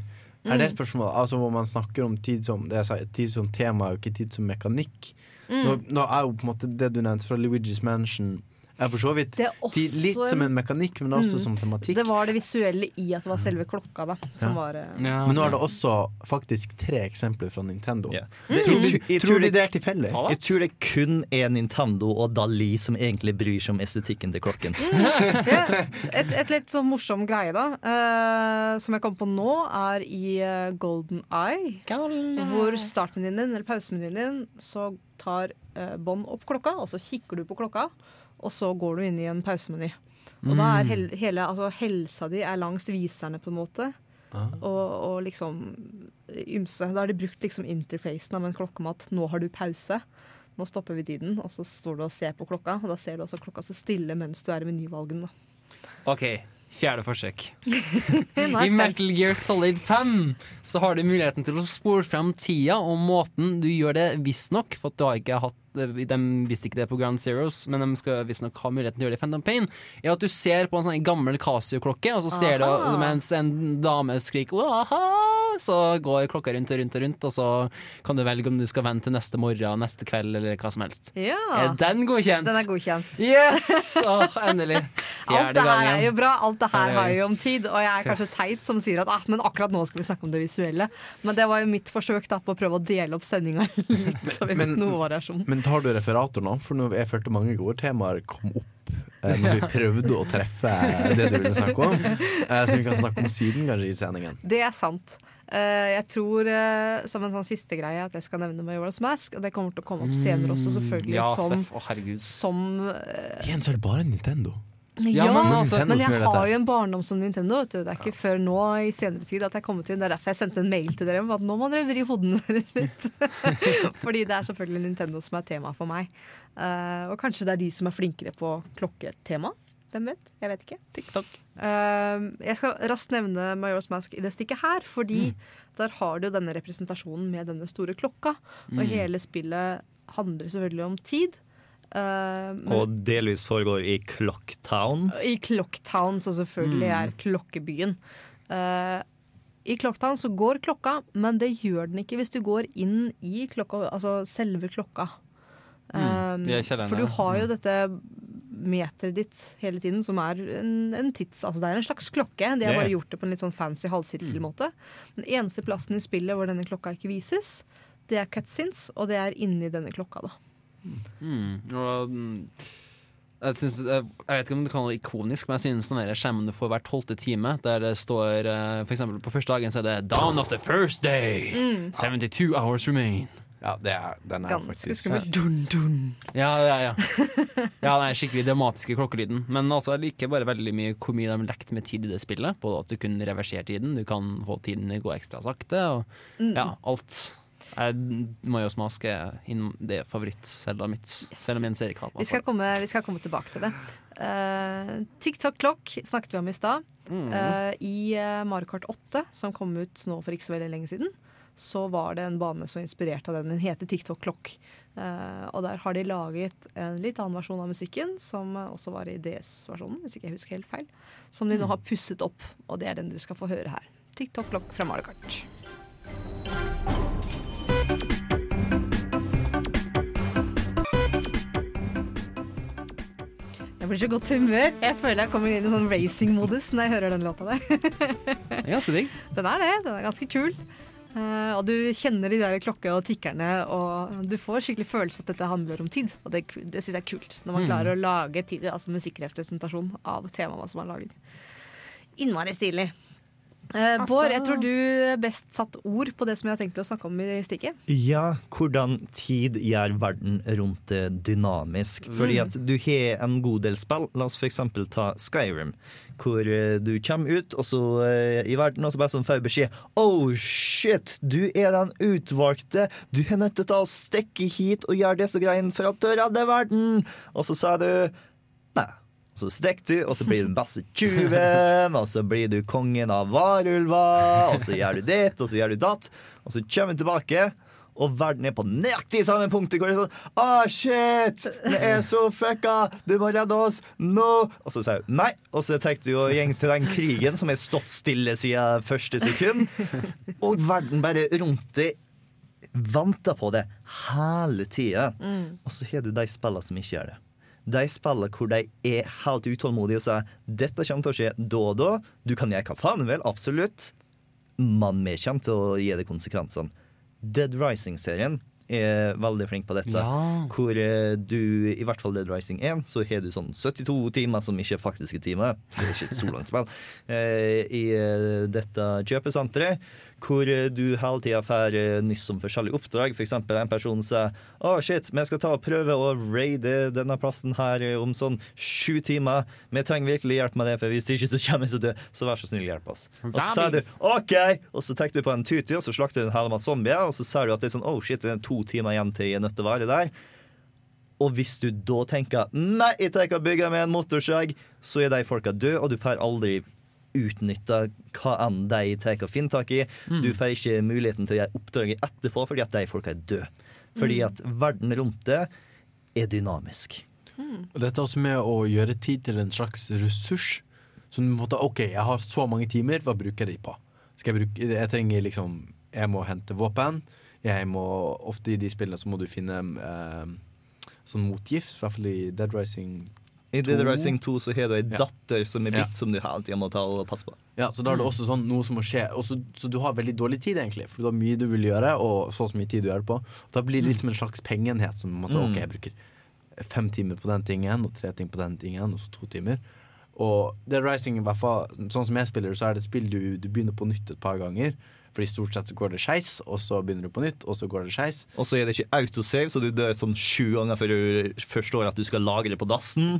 Er det Mm. spørsmålet, altså hvor man snakker om tid som, det jeg sa, tid som tema og ikke tid som mekanikk? Mm. Nå, nå er jo på en måte det du nevnte fra Luigi's Mansion er for så vidt tid, litt som en mekanikk, men også Mm. som tematikk. Det var det visuelle i at det var selve klokka, da. Som Ja. var eh, Men nå er det også faktisk tre eksempler fra Nintendo. Det- Tror, du, jeg- tror det- det er tilfeldig? Jeg tror det kun er Nintendo og Dali som egentlig bryr seg om estetikken til klokken. ja, et, et litt sånn morsom greie, da, uh, som jeg kom på nå, er i uh, Golden Eye. Hvor startmenyen din, eller pausemenyen din, så tar uh, bånd opp klokka, og så kikker du på klokka, og så går du inn i en pausemeny. Og da er Mm. hel, hele altså, helsa di er langs viserne, på en måte. Og, og liksom ymse. Da har de brukt liksom interfacen av en klokke med at nå har du pause. Nå stopper vi tiden, og så står du og ser på klokka, og da ser du også klokka så stille mens du er i menyvalgen. Da. OK, fjerde forsøk. I. Metal Gear Solid 5 så har du muligheten til å spore fram tida, og måten du gjør det visstnok, for du har ikke hatt de visste ikke det på Grand Zeros, men de skal visstnok ha muligheten til å gjøre det i Phantom Pain, er at du ser på en sånn gammel Casio-klokke, og så ser Aha. du mens en dame skriker «Waha!», så går klokka rundt og rundt og rundt, og så kan du velge om du skal vente til neste morgen, neste kveld, eller hva som helst. Ja. Er den godkjent? Den er godkjent. Yes! Oh, endelig. Alt det her er jo bra. Alt det her har jo om tid. Og jeg er kanskje teit som sier at ah, men akkurat nå skal vi snakke om det visuelle. Men det var jo mitt forsøk da, på å prøve å dele opp sendinga litt, så vi Men- fikk noe variasjon. Men tar du referater nå? For nå, jeg følte mange gode temaer kom opp når vi prøvde å treffe det du ville snakke om. Eh, som vi kan snakke om siden kanskje i sendingen. Det er sant. Eh, jeg tror eh, som en sånn siste greie at jeg skal nevne Majora's Mask. Og det kommer til å komme opp senere også, selvfølgelig. Ja, som, herregud. som eh, er det bare Nintendo. Ja, men men, altså, men jeg har jo en barndom som Nintendo. Vet du. Det er ikke før nå i senere tid at jeg kommer til. Det er derfor jeg sendte en mail til dere om at nå må dere vri hodene deres litt. Fordi det er selvfølgelig Nintendo som er tema for meg. Uh, og kanskje det er de som er flinkere på klokketema. Hvem vet? Jeg vet ikke. TikTok. Uh, jeg skal raskt nevne Majora's Mask i det stikket her, fordi Mm. der har du jo denne representasjonen med denne store klokka. Og Mm. hele spillet handler selvfølgelig om tid. Eh, men- Og delvis foregår i Clocktown. i Clocktown, som selvfølgelig Mm. er klokkebyen. Uh, I Clocktown så går klokka, men det gjør den ikke hvis du går inn i klokka, altså selve klokka. Mm. Um, for du har jo Mm. dette meteret ditt hele tiden, som er en, en tids... Altså det er en slags klokke. De har bare gjort det på en litt sånn fancy halvsirkelmåte. Den eneste plassen i spillet hvor denne klokka ikke vises, det er cutscenes, og det er inni denne klokka, da. Mm. Og, mm, jeg, synes, jeg, jeg vet ikke om du kan det ikonisk, men jeg synes den der skjermen du får hver tolvte time, der det står f.eks. for eksempel på første dagen så er det 'Dawn of the first day'. Mm. 72 hours remain. Ja, det er, den er Ganske faktisk skummelt. Dun, dun. Ja, ja, ja. ja den er skikkelig dramatiske klokkelyden. Men altså, jeg liker bare veldig mye hvor mye de har lekt med tid i det spillet. Både at du kunne reversere tiden, du kan få tiden gå ekstra sakte, og Mm. ja, alt. Jeg må jo smaske inn det favorittcella mitt, yes. selv om jeg ser ikke Vi skal, komme, vi skal komme tilbake til det. Uh, TikTok-klokk snakket vi om i stad. Mm. Uh, I uh, Mario Kart 8, som kom ut nå for ikke så veldig lenge siden, så var det en bane som inspirerte av den. Den heter TikTok-klokk. Uh, og der har de laget en litt annen versjon av musikken, som eh, også var i DS-versjonen, hvis ikke jeg husker helt feil. Som de nå har pusset opp, og det er den dere skal få høre her. TikTok-klokk fra Mario Kart. Jeg blir så godt humør. Jeg føler jeg kommer inn i sånn racing-modus når jeg hører den låta der. den er ganske digg. Den er det. Den er ganske kul. Uh, og du kjenner de der klokke og tikkerne, og du får skikkelig følelse at dette handler om tid. Og det, det syns jeg er kult, når man Mm. klarer å lage tid, altså musikkrepresentasjon av temaet som man lager. Innmari stilig. Eh, Bård, jeg tror du best satt ord på det som jeg har tenkt å snakke om i stikket. Ja, hvordan tid gjør verden rundt det dynamisk. Fordi Mm. at du har en god del spill. La oss f.eks. ta Skyrim. Hvor eh, du kommer ut og så, eh, i verden og så bare sånn får beskjed Oh shit, du er den utvalgte. Du er nødt til å stikke hit og gjøre disse greiene for å du redder verden. Og så sa du nei. Så stikker du, og så blir du den beste tjuven, og så blir du kongen av varulver, og så gjør du ditt, og så gjør du datt, og så kommer du tilbake. Og verden er på nøyaktig samme punktet hvor det er sånn Å, shit! Det er så fucka! Du må redde oss! Nå! Og så sier hun nei. Og så tenker du å gjeng til den krigen som har stått stille siden første sekund. Og verden bare rundt deg venter på det hele tida. Mm. Og så har du de spillene som ikke gjør det. De spiller hvor de er helt utålmodige og sier dette kommer til å skje da og da. Du kan gjøre hva faen du vil, absolutt, men vi kommer til å gi det konsekvensene. Dead Rising-serien er veldig flink på dette. Ja. Hvor eh, du, i hvert fall Dead Rising 1, så har du sånn 72 timer som ikke er faktiske timer. Det er ikke et så langt spill. Eh, I eh, dette kjøpesenteret, hvor eh, du hele tida får eh, nyss om forskjellige oppdrag. For eksempel en person sier å shit, vi skal ta og prøve å raide denne plassen her eh, om sånn sju timer. Vi trenger virkelig hjelp med det, for hvis ikke så kommer vi til å dø. Så vær så snill, hjelp oss. Og så sier du OK, og så tar du på en tutu, og så slakter du en hel masse zombier, og så ser du at det er sånn oh shit, det er to timer igjen til jeg er nødt til å være der. Og hvis du da tenker nei, jeg tenker å bygge med en motorsag, så er de folka døde, og du får aldri utnytta hva enn de tar og finner tak i. Mm. Du får ikke muligheten til å gjøre oppdraget etterpå fordi at de folka er døde. Fordi Mm. at verden rundt det er dynamisk. Mm. dette er også med å gjøre tid til en slags ressurs. Så du måtte, OK, jeg har så mange timer, hva bruker jeg de på? Skal jeg bruke Jeg trenger liksom Jeg må hente våpen. Jeg må Ofte i de spillene så må du finne eh, sånn motgift, i hvert fall i Dead Rising I Dead Rising 2 så har du ei Ja. datter som er Ja. bitt, som du hele tida må ta og passe på. Ja, så da er det også sånn noe som må skje. også, så, så du har veldig dårlig tid, egentlig. For du har mye du vil gjøre, og så og så mye tid du gjør det på. Da blir det litt som en slags pengeenhet. Som måtte, Mm. ok, jeg bruker fem timer på den tingen, og tre ting på den tingen, og så to timer. Og Dead Rising, i hvert fall, sånn som jeg spiller, så er det et spill du, du begynner på nytt et par ganger. Fordi stort sett så går det skeis, og så begynner du på nytt, og så går det skeis. Og så er det ikke autosave, så du dør sånn sju ganger før du forstår at du skal lagre på dassen.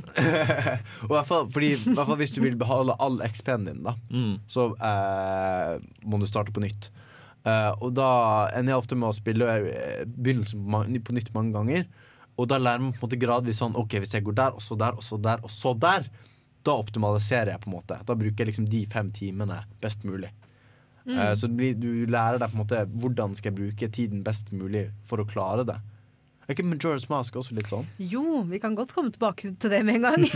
Og i hvert fall, fordi, i hvert fall hvis du vil beholde all XP-en din, da, så eh, må du starte på nytt. Eh, og da ender jeg ofte med å spille eh, begynnelsen på, på nytt mange ganger. Og da lærer man på en måte gradvis sånn OK, hvis jeg går der, og så der, og så der, og så der, da optimaliserer jeg på en måte. Da bruker jeg liksom de fem timene best mulig. Mm. Eh, så blir, du lærer deg på en måte hvordan skal jeg bruke tiden best mulig for å klare det. Er ikke Majora's Mask også litt sånn? Jo, vi kan godt komme tilbake til det med en gang.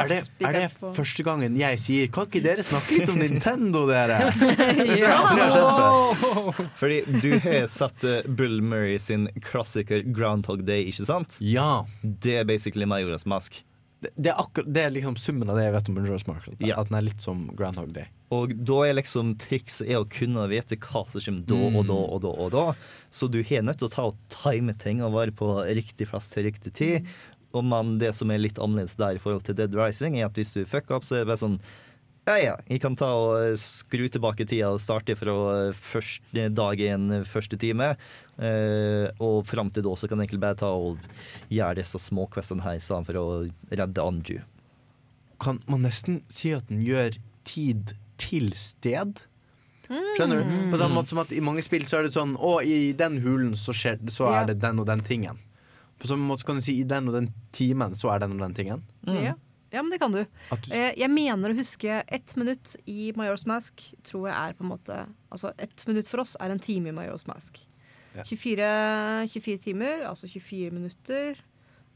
Er det, er det på første gangen jeg sier Kan ikke dere snakke litt om Nintendo, dere? Ja. Fordi du har satt Bull Murray sin klassiker Groundhog Day, ikke sant? Ja. Det er basically Majoras Mask. Det, det, er det er liksom summen av det jeg vet om Joyce Marshall. Ja. at den er litt som Groundhog Day. Og da er liksom trikset er å kunne vite hva som kommer da Mm. og da og da. og da Så du har nødt til å ta og time ting og være på riktig plass til riktig tid. Og men det som er litt annerledes der i forhold til Dead Rising, er at hvis du fucker opp, så er det bare sånn ja, ja, jeg kan ta og skru tilbake tida og starte fra første dag én, første time. Eh, og fram til da så kan jeg egentlig bare ta og gjøre disse småquestene her sammen for å redde Anju. Kan man nesten si at den gjør tid til sted? Skjønner du? På samme måte som at I mange spill så er det sånn Å, i den hulen så, skjer, så Ja. er det den og den tingen. På samme måte kan du si i den og den timen så er den og den tingen. Ja. Ja, men det kan du. Du- Eh, Jeg mener å huske ett minutt i Majors Mask tror jeg er på en måte Altså ett minutt for oss er en time i Majors Mask. Ja. 24, 24 timer, altså 24 minutter.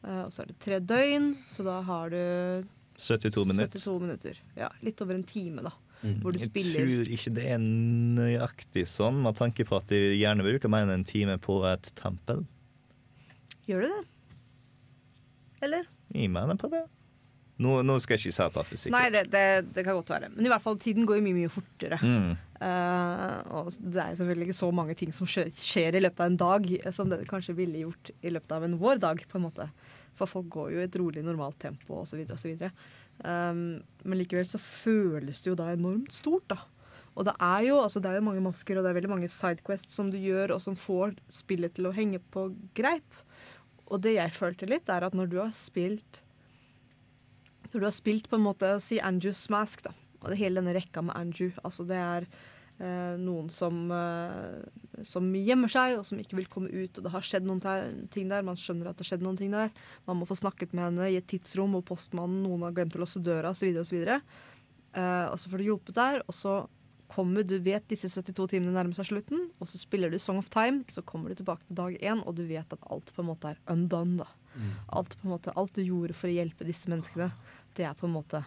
eh, Og så er det tre døgn, så da har du 72 minutter. 72 minutter. Ja, litt over en time, da. Mm. Hvor du Jeg spiller tror ikke det er nøyaktig sånn, med tanke på at de gjerne bruker mer enn en time på et tempel. Gjør du det? Eller? Jeg mener på det. Nå, nå skal jeg ikke si at det er sikkert. Nei, det, det, det kan godt være. Men i hvert fall, tiden går jo mye, mye fortere. Mm. Eh, og det er selvfølgelig ikke så mange ting som skjer, i løpet av en dag, som det kanskje ville gjort i løpet av en vår dag, på en måte. For folk går jo i et rolig, normalt tempo osv. osv. Um, men likevel så føles det jo da enormt stort, da. Og det er jo, altså det er jo mange masker og det er veldig mange sidequests som du gjør, og som får spillet til å henge på greip. Og det jeg følte litt, er at når du har spilt Når du har spilt på en måte si Andrews Mask, da, og det hele denne rekka med Andrew Altså det er noen som, eh, som gjemmer seg, og som ikke vil komme ut, og det har skjedd noen ting der. Man skjønner at det har skjedd noen ting der. Man må få snakket med henne i et tidsrom hvor postmannen, noen har glemt å låse døra, osv. osv. Uh, og så får du hjulpet der, og så kommer du vet disse 72 timene nærmer seg slutten, og så spiller du Song of Time, så kommer du tilbake til dag én, og du vet at alt på en måte er undone. da. Alt, på en måte, alt du gjorde for å hjelpe disse menneskene, det er på en måte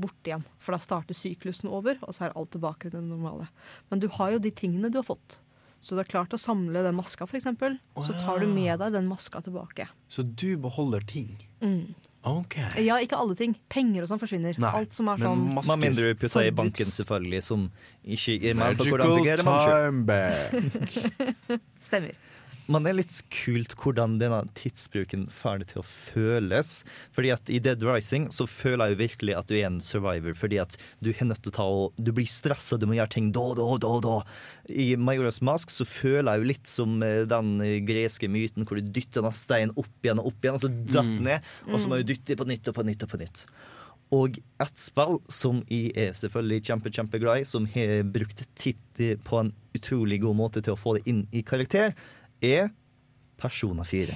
borte igjen. For da starter syklusen over, og så er alt tilbake til det normale. Men du har jo de tingene du har fått. Så du har klart å samle den maska, f.eks. Så tar du med deg den maska tilbake. Så du beholder ting? Mm. OK. Ja, ikke alle ting. Penger og sånn forsvinner. Nei, Alt som er sånn Med mindre du putter i banken, selvfølgelig, som ikke er Magical time back. Stemmer. Men det er litt kult hvordan denne tidsbruken får det til å føles. Fordi at i Dead Rising så føler jeg jo virkelig at du er en survivor. Fordi at du er nødt til å ta og Du blir stressa, du må gjøre ting da, da, da, da. I Majoras Mask så føler jeg jo litt som eh, den eh, greske myten hvor du dytter denne stein opp igjen og opp igjen, og så datt Mm. ned, og så må du dytte på nytt og på nytt og på nytt. Og et spill som jeg er selvfølgelig kjempe, kjempeglad i, som har brukt tid på en utrolig god måte til å få det inn i karakter, er Persona 4.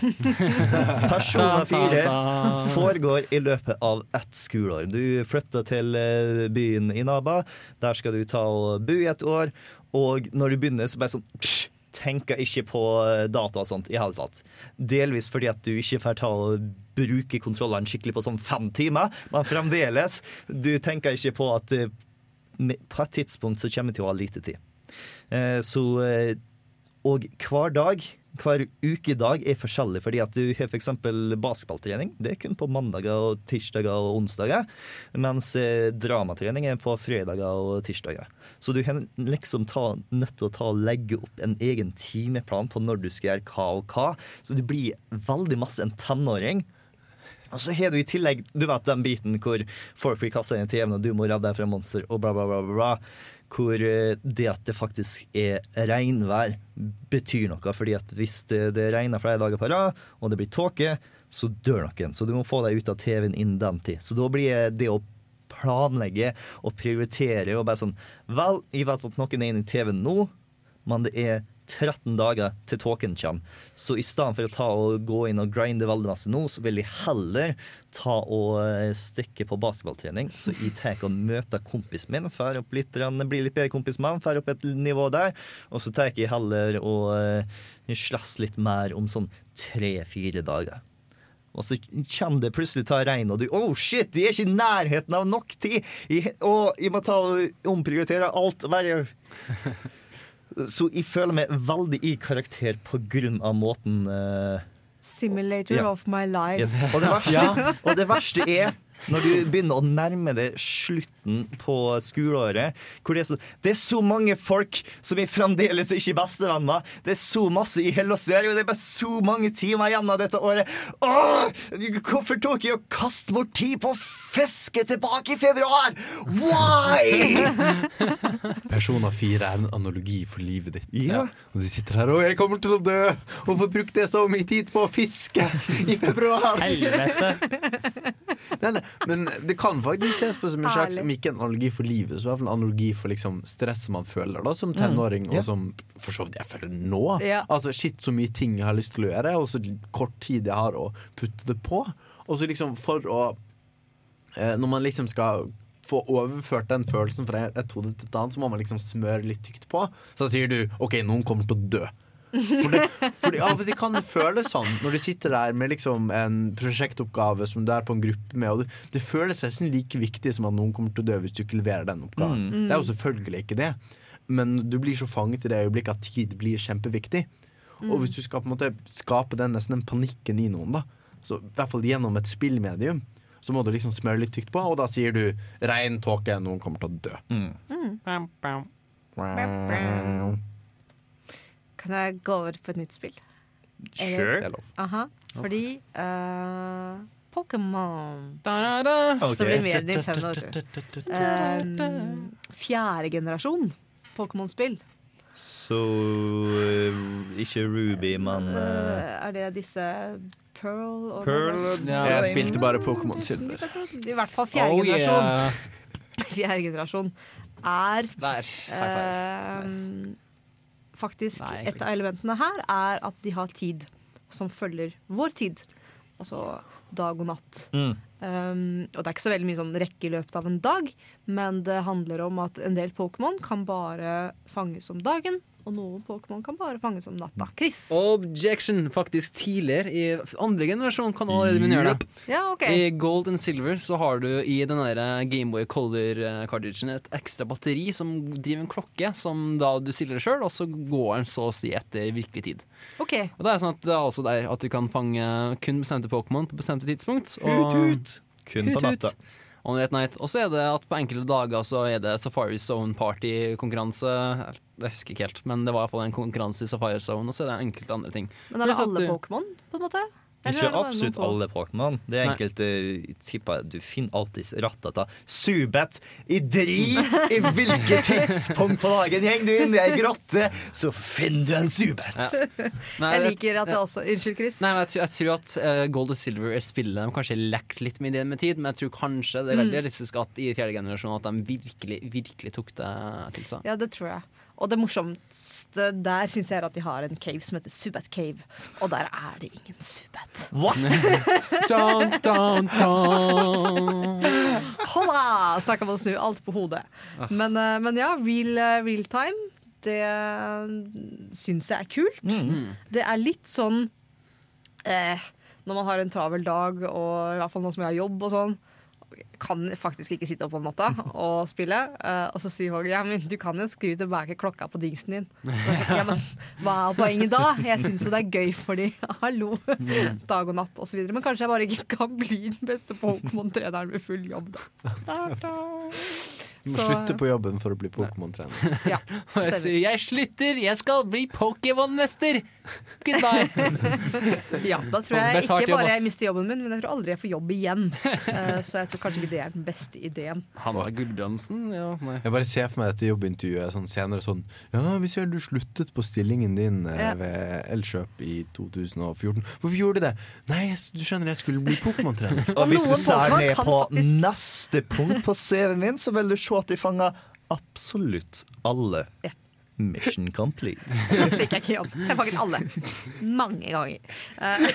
Persona 4 foregår i løpet av ett skoleår. Du flytter til eh, byen Inaba. Der skal du ta og bo i et år. Og når du begynner, så bare sånn psh, Tenker ikke på eh, data og sånt i hele tatt. Delvis fordi at du ikke får ta og bruke kontrollene skikkelig på sånn fem timer, men fremdeles. Du tenker ikke på at eh, på et tidspunkt så kommer du til å ha lite tid. Så Og hver dag, hver ukedag er forskjellig, fordi at du har f.eks. basketballtrening. Det er kun på mandager og tirsdager og onsdager. Mens eh, dramatrening er på fredager og tirsdager. Så du er liksom ta, nødt til å ta og legge opp en egen timeplan på når du skal gjøre hva og hva. Så du blir veldig masse en tenåring. Og så har du i tillegg du vet den biten hvor folk blir kasta inn i TV-en, og du må redde deg fra monster, og bla, bla, bla. bla. Hvor eh, det at det faktisk er regnvær, betyr noe. fordi at hvis det, det regner flere dager på rad, og det blir tåke, så dør noen. Så du må få deg ut av TV-en innen den tid. Så da blir det å planlegge og prioritere og bare sånn Vel, jeg vet at noen er inne i TV-en nå, men det er 13 dager til tåken kommer. Så i stedet for å ta og gå inn og grinde veldig masse nå, så vil jeg heller ta og eh, stikke på basketballtrening. Så jeg tar og møter kompisen min, får opp litt, bli litt bedre kompis med han, får opp et nivå der. Og så tar jeg heller og uh, slåss litt mer om sånn tre-fire dager. Og så kommer det plutselig ta regn, og du Oh shit, de er ikke i nærheten av nok tid! Jeg, og jeg må ta og omprioritere alt. Bare Så jeg føler meg veldig i karakter på grunn av måten uh, Simulator Ja. of my life. Yes. Og, det verste, og det verste er når du begynner å nærme deg slutten på skoleåret hvor det er, så, det er så mange folk som er fremdeles ikke bestevenner. Det er så masse i hele og det er bare så mange timer igjen av dette året. Åh, hvorfor tok jeg og kastet bort tid på å fiske tilbake i februar? Why? Persona 4 er en analogi for livet ditt. Ja. Og du sitter her og 'jeg kommer til å dø'. Hvorfor brukte jeg så mye tid på å fiske i februar? Helvete. Nei, nei, men det kan faktisk ses på som en slags, om ikke en analogi for livet, så i hvert fall en analogi for liksom stresset man føler da som tenåring, ja. og som for så vidt jeg føler nå. Ja. Altså shit, så mye ting jeg har lyst til å gjøre, og så kort tid jeg har å putte det på. Og så liksom for å eh, Når man liksom skal få overført den følelsen fra et hode til et annet, så må man liksom smøre litt tykt på. Så sier du OK, noen kommer til å dø. Fordi, fordi av og til kan det føles sånn når du sitter der med liksom en prosjektoppgave som du er på en gruppe med, og du, det føles nesten like viktig som at noen kommer til å dø hvis du ikke leverer den oppgaven. Mm. Det er jo selvfølgelig ikke det, men du blir så fanget i det øyeblikket at tid blir kjempeviktig. Mm. Og hvis du skal på en måte skape den nesten den panikken i noen, da, så i hvert fall gjennom et spillmedium, så må du liksom smøre litt tykt på, og da sier du 'regn, tåke, noen kommer til å dø'. Mm. Kan jeg gå over på et nytt spill? Sure. Eller- Det er lov. Aha, fordi uh, Pokémon Okay. Så blir det mer Nintendo. Um, fjerde generasjon Pokémon-spill. Så uh, ikke Ruby, men eh, Eh, er det disse Pearl og Pearl, ja. Jeg spilte bare Pokémon Silver. I hvert fall fjerde Oh, generasjon. yeah. Fjerde generasjon er Der. High five. eh, Faktisk, Nei, et av elementene her er at de har tid som følger vår tid. Altså dag og natt. Mm. Um, og det er ikke så veldig mye sånn rekke i løpet av en dag, men det handler om at en del Pokémon kan bare fanges om dagen, og noen Pokémon kan bare fanges om natta. Chris? Objection! Faktisk tidligere, i andre generasjon, kan allerede begynne gjøre det. Ja, okay. I Gold and Silver så har du i den der Gameboy Color-cardigen et ekstra batteri som driver en klokke, som da du stiller det sjøl, og så går den så å si etter virkelig tid. Okay. Og det er sånn at det er også der at du kan fange kun bestemte Pokémon på bestemte tidspunkt. Hut-hut. Kun på Hut-hut. natta. On Late Night. Og så er det at på enkelte dager så er det Safari Zone Party-konkurranse. Jeg husker ikke helt, men det var i hvert fall en konkurranse i Safari Zone, og så er det enkelte andre ting. Men er det alle Pokémon, på en måte? Ikke absolutt alle Pokémon. Det er enkelte tipper Du finner alltid rattata. Subet i drit i hvilket tidspunkt på dagen gjeng du inn i ei grotte, så finner du en Subet. Nei, Jeg liker at det også Unnskyld, Chris. Nei, men jeg, tror, jeg tror at uh, Gold og Silver er spillet de kanskje lekt litt med ideen med tid, men jeg tror kanskje det er veldig Mm. realistisk at i fjerde generasjon at de virkelig, virkelig tok det til seg. Ja, det tror jeg. Og det morsomste der syns jeg er at de har en cave som heter Subat Cave. Og der er det ingen Subat. What? Dun, dun, dun. Holla! Snakka om å snu alt på hodet. Ah. Men, eh, men ja, real, eh, real time, det syns jeg er kult. Mm. Det er litt sånn eh, Når man har en travel dag, og i hvert fall nå som jeg har jobb og sånn, kan faktisk ikke sitte opp om natta og spille. Uh, og så sier folk ja, men du kan jo skru tilbake klokka på dingsen din. Så, Ja, men Hva er poenget da? Jeg syns jo det er gøy for de. hallo, dag og natt osv. Men kanskje jeg bare ikke kan bli den beste Pokémon-treneren med full jobb, da. Du må Så- slutte på jobben for å bli Pokémon-trener. Ja, Og jeg sier jeg slutter, jeg skal bli Pokémon-mester! Goodbye! Ja, da tror jeg ikke bare jeg mister jobben min, men jeg tror aldri jeg får jobb igjen. Uh, Så jeg tror kanskje ikke det er den beste ideen. Han var Gulbrandsen, ja. Nei. Jeg bare ser for meg dette jobbintervjuet sånn senere sånn Ja, vi ser du sluttet på stillingen din uh, Ja. ved Elkjøp i 2014. Hvorfor gjorde du det? Nei, du skjønner, jeg skulle bli Pokémon-trener. Og hvis du ser ned på faktisk- neste punkt på CV-en din, så vil du se at de fanga absolutt alle. Mission complete. Så fikk jeg ikke jobb. Så jeg fanget alle. Mange ganger. Eh,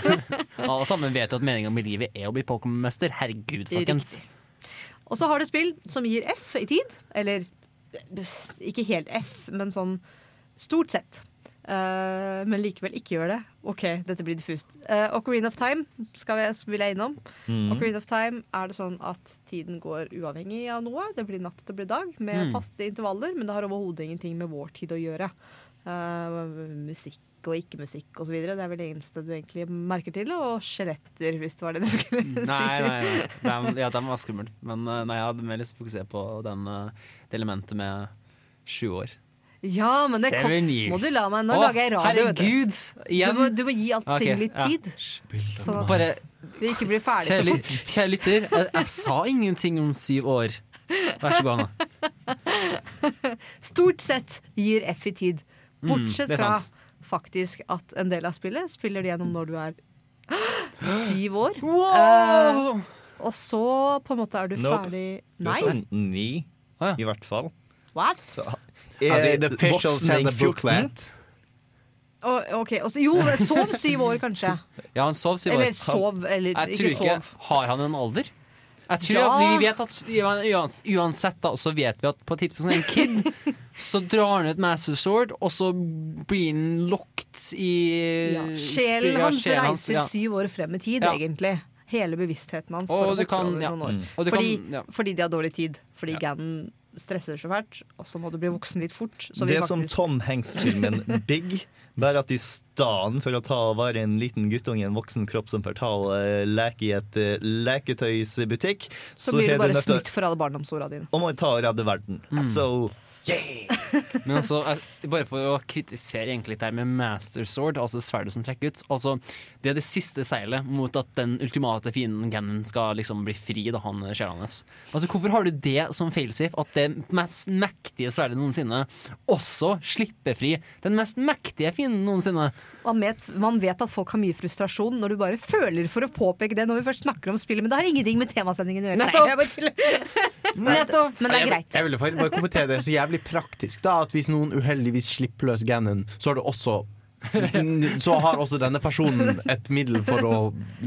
Alle sammen vet jo at meninga med livet er å bli Pokémon-mester. Herregud, folkens. Og så har du spill som gir F i tid. Eller ikke helt F, men sånn stort sett. Eh, men likevel ikke gjør det. OK, dette blir diffust. Uh, Ocarina of Time skal jeg, vil jeg innom. Mm. Ocarina of Time er det sånn at tiden går uavhengig av noe. Det blir natt og det blir dag, med Mm. faste intervaller, men det har overhodet ingenting med vår tid å gjøre. Uh, musikk og ikke-musikk osv. Det er vel det eneste du egentlig merker til. Og skjeletter, hvis det var det du skulle si. Nei, nei, nei. Det er, ja, det var skummelt. Men nei, jeg hadde mer lyst til å fokusere på den, det elementet med sju år. Ja, men det kom, years. må du la meg Nå Å, lager jeg radio, vet du. Herregud! Igjen. Du må, du må gi allting Ok, litt ja. tid. Sånn at Bare vi ikke blir ferdig Kjære, så fort. kjære lytter, jeg, jeg sa ingenting om syv år. Vær så god, Anna. Stort sett gir F i tid. Mm, Bortsett det er fra sant. faktisk at en del av spillet spiller du gjennom når du er syv år. Wow! Eh, og så på en måte er du Nope. ferdig Du er Nei, sånn ni, i hvert fall. what? Altså, the official voksning said the booklet. Å, ok, Også, Jo, sov syv år, kanskje. Ja, han sov syv år. Eller sov, eller jeg ikke sov. Har han en alder? Jeg tror Ja. at vi vet at Uansett da, så vet vi at på et tidspunkt som en kid Så drar han ut Master Sword Og så blir han lokt i Ja, sjelen ja, hans sjelen reiser ja. syv år frem i tid, Ja. egentlig. Hele bevisstheten hans Og du kan- over ja. noen år. Mm. Og du Fordi, kan- ja. fordi de har dårlig tid. Fordi Ganon stresser så fælt, og så må du bli voksen litt fort. Så vi det faktisk... som Tom Hanks-filmen Big. Bare at i stedet for å ta og være en liten guttunge i en voksen kropp som får ta og leke i et eh, leketøysbutikk, så blir har du bare å- snytt for alle barndomsåra dine. Og må ta og redde verden. Mm. Så Men altså, bare for å kritisere egentlig litt her med Master Sword, altså sverdet som trekker ut. Altså, det er det siste seilet mot at den ultimate fienden Ganon skal liksom bli fri, da han hans. Altså, hvorfor har du det som failsafe? At det mest mektige sverdet noensinne også slipper fri den mest mektige fienden noensinne? Man vet, man vet at folk har mye frustrasjon når du bare føler for å påpeke det når vi først snakker om spillet, men det har ingenting med temasendingen å gjøre. Nettopp! Nei, jeg bare. Nettopp! Men det er greit. Jeg ville faktisk bare kommentere det så jævlig praktisk. da At Hvis noen uheldigvis slipper løs Ganon, så har du også så har også denne personen et middel for å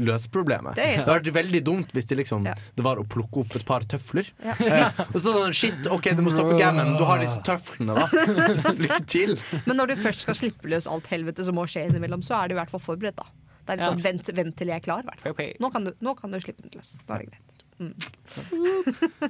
løse problemet. Det Det hadde vært veldig dumt hvis det liksom Det var å plukke opp et par tøfler. Ja. Eh, og så sånn, shit, OK, du må stoppe gammen. Du har disse tøflene, da. Lykke til. Men når du først skal slippe løs alt helvete som må skje innimellom, så er du i hvert fall forberedt, da. Det er litt Ja. sånn vent, vent til jeg er klar, i hvert fall. Nå kan du, nå kan du slippe den løs. Da er det greit. Mm.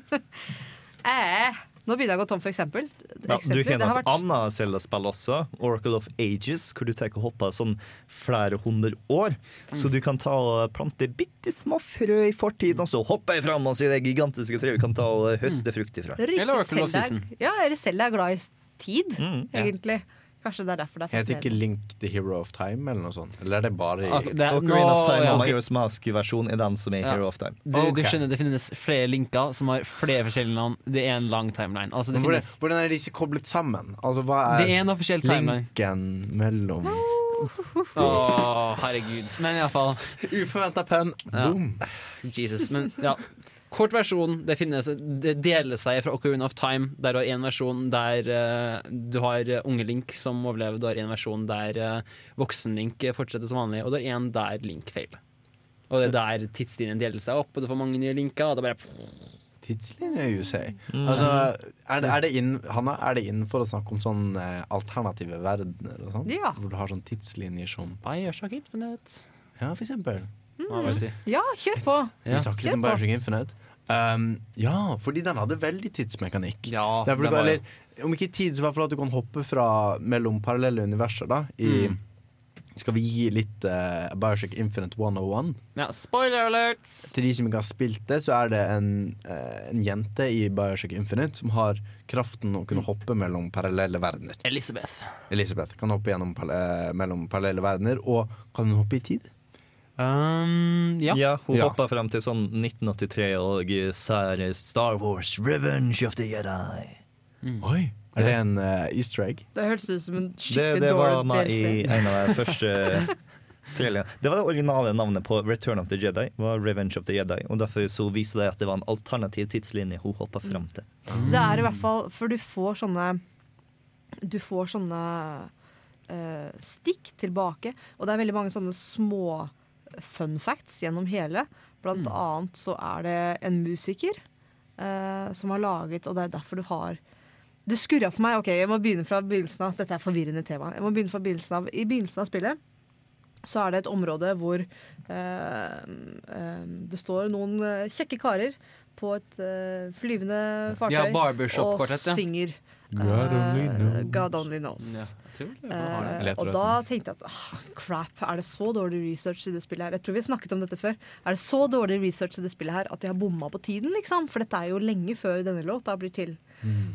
eh, nå begynner jeg å gå tom for eksempel. ja, Du har Det har et vært annet Zelda-spill også, Oracle of Ages, hvor du tar og hopper sånn flere hundre år. Så du kan ta og plante bitte små frø i fortiden, og så hopper jeg fram og sier det gigantiske treet du kan ta og høste frukt ifra. of Sisen. Ja, eller Zelda er glad i tid, Mm, ja. egentlig. Kanskje det er derfor det er Heter ikke. Link the Hero of Time, eller noe sånt? Eller er det bare i det er- Ocarina of Time Nå- og ja. Mask-versjon er den som er Ja. Hero of Time. Du, du skjønner det finnes flere linker som har flere forskjellige navn. Det er en lang timeline. Altså, det hvordan, finnes hvordan er disse koblet sammen? Altså, hva er Det er en offisiell timeline. linken mellom Å, herregud. Men iallfall Uforventa penn. Ja. Boom. Jesus. Men ja. Kort versjon. Det, finnes, det deler seg fra Ocarina of Time. Der du har en versjon der uh, du har eh, unge Link som overlever. Du har en versjon der uh, voksen Link fortsetter som vanlig, og du har en der Link feiler. Og det er der tidslinjen deler seg opp, og du får mange nye linker. Og det er bare Tidslinje, you say. Mm. Altså, er det, er det inn, Hanna, er det innenfor å snakke om sånn eh, alternative verdener og sånn? Ja. Hvor du har sånn tidslinjer som Bioshock Infinite. Ja, for eksempel. Mm. Ja, kjør på! Vi snakker Kjør om. Bioshock Infinite. Um, ja, fordi den hadde veldig tidsmekanikk. Ja, Det var- eller, om ikke tid, så i hvert fall at du kan hoppe fra mellom parallelle universer. da i, Mm. Skal vi gi litt uh, Bioshock Infinite 101? Ja, spoiler alerts! Til de som ikke har spilt det, så er det en, uh, en jente i Bioshock Infinite som har kraften å kunne hoppe mellom parallelle verdener. Elisabeth. Elisabeth kan hoppe gjennom, eh, mellom parallelle verdener, og kan hun hoppe i tid? Um, ja. Ja, hun Ja. hoppa frem til sånn 1983 og ser Star Wars Revenge of the Jedi. Oi! Er det en uh, easter egg? Det hørtes ut som en skikkelig det var dårlig med i en av de første trailerne. Det var det originale navnet på Return of the Jedi. var Revenge of the Jedi Og Derfor så viser det at det var en alternativ tidslinje hun hoppa frem til. Det er i hvert fall For du får sånne Du får sånne uh, stikk tilbake. Og det er veldig mange sånne små fun facts gjennom hele. Blant annet så er det en musiker eh, som har laget Og det er derfor du har Det skurra for meg. Ok, jeg må begynne fra begynnelsen av. Dette er forvirrende tema. Jeg må begynne fra begynnelsen av I begynnelsen av spillet så er det et område hvor eh, eh, det står noen eh, kjekke karer på et eh, flyvende fartøy Ja, og synger. ja. God only knows. God only knows. Ja, Leter og da tenkte jeg at ah, crap, er det så dårlig research i det spillet her? Jeg tror vi har snakket om dette før. Er det så dårlig research i det spillet her at de har bomma på tiden, liksom? For dette er jo lenge før denne låta blir til.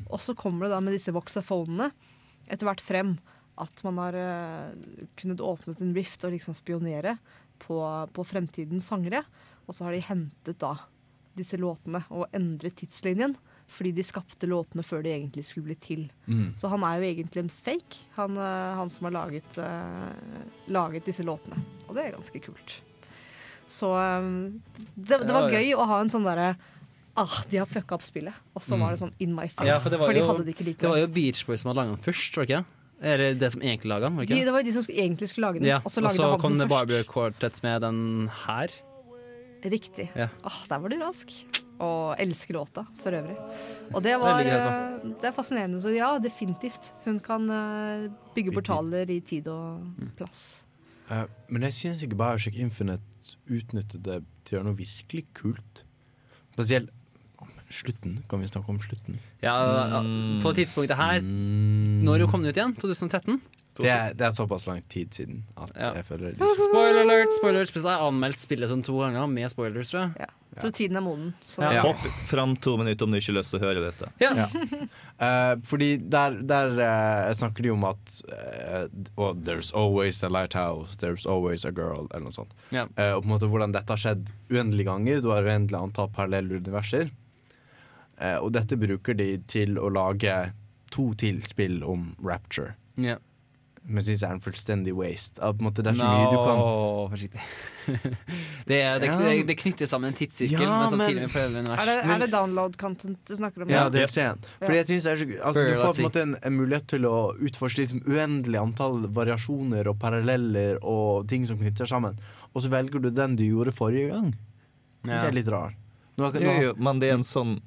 Og så kommer det da med disse voxaphonene etter hvert frem at man har uh, kunnet åpnet en rift og liksom spionere på, på fremtidens sangere. Og så har de hentet da disse låtene og endret tidslinjen. Fordi de skapte låtene før de egentlig skulle bli til. Mm. Så han er jo egentlig en fake, han, eh, han som har laget, uh, laget disse låtene. Og det er ganske kult. Så um, det, det var Ja, ja. gøy å ha en sånn derre Ah, de har fucka opp spillet. Og så Mm. var det sånn in my face. Ja, for var de jo- hadde det ikke like Det var jo Beach Boys som hadde laga den først, var det ikke? Eller det som egentlig laga den? var det De, det var de som skulle- egentlig skulle lage den, Ja, og så lagde han kom den først. Barbie Quartet med den her. Riktig. Ja. Åh, der var du rask. Og elsker låta for øvrig. Og det var eh, Det er fascinerende. Så ja, definitivt. Hun kan eh, bygge portaler i tid og plass. Uh, men jeg syns ikke Bioshock Infinite utnyttet det til å gjøre noe virkelig kult. Spesielt slutten. Kan vi snakke om slutten? Ja, ja, på tidspunktet her Når kom den ut igjen? 2013? Det er, det er såpass lang tid siden at jeg føler Spoiler alert! spoiler alert. Jeg har anmeldt spillet sånn to ganger med spoilers, tror jeg. Jeg tror tiden er moden. Så. Ja. Hopp fram to minutter om du ikke har lyst til å høre dette. Ja. Eh, fordi der, der uh, snakker de om at uh, oh, There's always a lighthouse, there's always a girl, eller noe sånt. Ja. Eh, og på en måte hvordan dette har skjedd uendelige ganger. Du har uendelig antall parallelle universer. Eh, og dette bruker de til å lage to til spill om Rapture. Ja. Men syns det er en fullstendig waste. At, på en måte, det er så mye du kan forsiktig. det, er, det, Ja. det, det knytter sammen en tidssirkel, Ja, men men-. Er det, er det download-content du snakker om? Ja, det er sen. Fordi jeg synes det er så altså, Du får på en måte en, en mulighet til å utforske liksom uendelig antall variasjoner og paralleller og ting som knytter sammen. Og så velger du den du gjorde forrige gang. Det er litt rar. Nå, nå, Jo, jo, men det er en sånn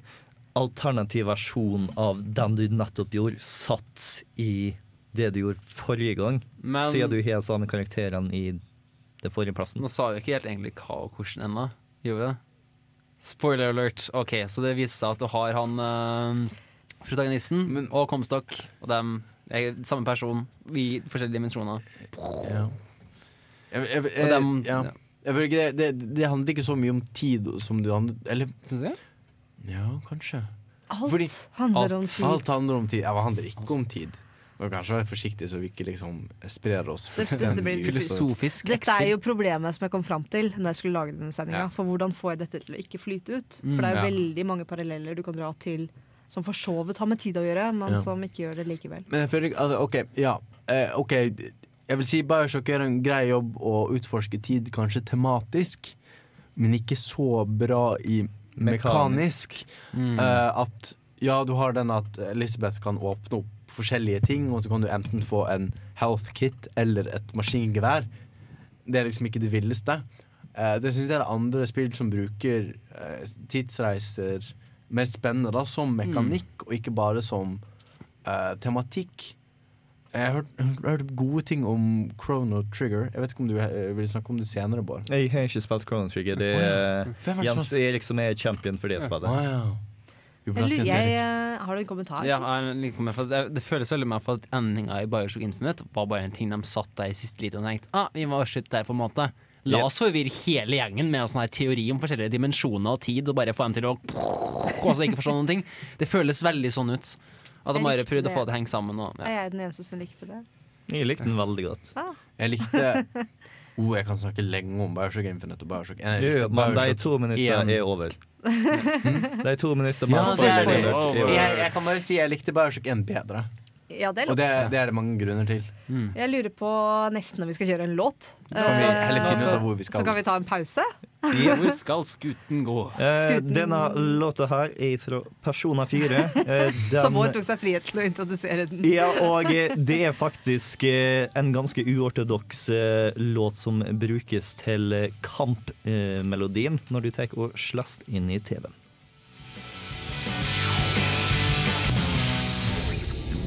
alternativ versjon av den du nettopp gjorde, satt i det du gjorde forrige gang. Men- Siden du har samme karakterene i det forrige plassen. Nå sa vi ikke helt egentlig hva og hvordan ennå. Gjorde vi det? Spoiler alert. OK, så det viser seg at du har han eh, protagonisten og Comstock, og dem er samme person i forskjellige dimensjoner. Ja. Jeg, jeg, jeg, Og dem- ja. jeg føler ikke det, det, det handler ikke så mye om tid som du handler Eller Ja, kanskje. Alt handler om tid. Alt handler om tid. Ja, det handler ikke om tid. Og kanskje være forsiktig så vi ikke liksom sprer oss fullstendig dette blir. Dette er jo problemet som jeg kom fram til Når jeg skulle lage denne sendinga. Ja. For hvordan får jeg dette til å ikke flyte ut? Mm, For det er jo ja. veldig mange paralleller du kan dra til som for så vidt har med tid å gjøre, men Ja. som ikke gjør det likevel. Men jeg føler ikke altså, OK, ja. Eh, ok, Jeg vil si Bioshock gjør en grei jobb å utforske tid, kanskje tematisk, men ikke så bra i mekanisk. Mm. Eh, at ja, du har den at Elisabeth kan åpne opp forskjellige ting, og så kan du enten få en health kit eller et maskingevær. Det er liksom ikke det villeste. Eh, det syns jeg er andre spill som bruker eh, tidsreiser mer spennende, da, som mekanikk, og ikke bare som uh, tematikk. Jeg har hørt, jeg har hørt gode ting om Chrono Trigger. Jeg vet ikke om du vil snakke om det senere, Bård? Jeg har ikke spilt Chrono Trigger. Det oh, ja. Jens Erik som er champion for det spillet. Oh, ja. Jeg, jeg, eh, har du en kommentar? Ja, det, det føles veldig mer for at endinga i Bioshock Infinite var bare en ting de satt der i siste lite og tenkte ah, vi må slutte der, på en måte. La oss forvirre hele gjengen med en sånn teori om forskjellige dimensjoner og tid, og bare få dem til å Og så ikke forstå noen ting. Det føles veldig sånn ut. At de bare prøvde å få det hengt henge sammen. Og, Er jeg den eneste som likte det? Jeg likte den veldig godt. Ah. Jeg likte oh, Jeg kan snakke lenge om Bioshock Infinite og Bioshock. Jeg Jo, jo, men de to minuttene 1. er over. De to minutter. Ja, det er det. er. Jeg, jeg kan bare si jeg likte Bioshock 1 bedre. Ja, det er Og det, det er det mange grunner til. Jeg lurer på nesten når vi skal kjøre en låt. Så kan vi heller Eh, finne ut av hvor vi skal. Så kan vi ta en pause. Hvor skal skuten gå? Eh, Skuten. denne låta her er fra Persona 4. Eh, Som vår tok seg frihet til å introdusere den. Ja, og eh, det er faktisk en ganske uortodoks låt som brukes til kampmelodien når du tar og slåss inn i TV-en.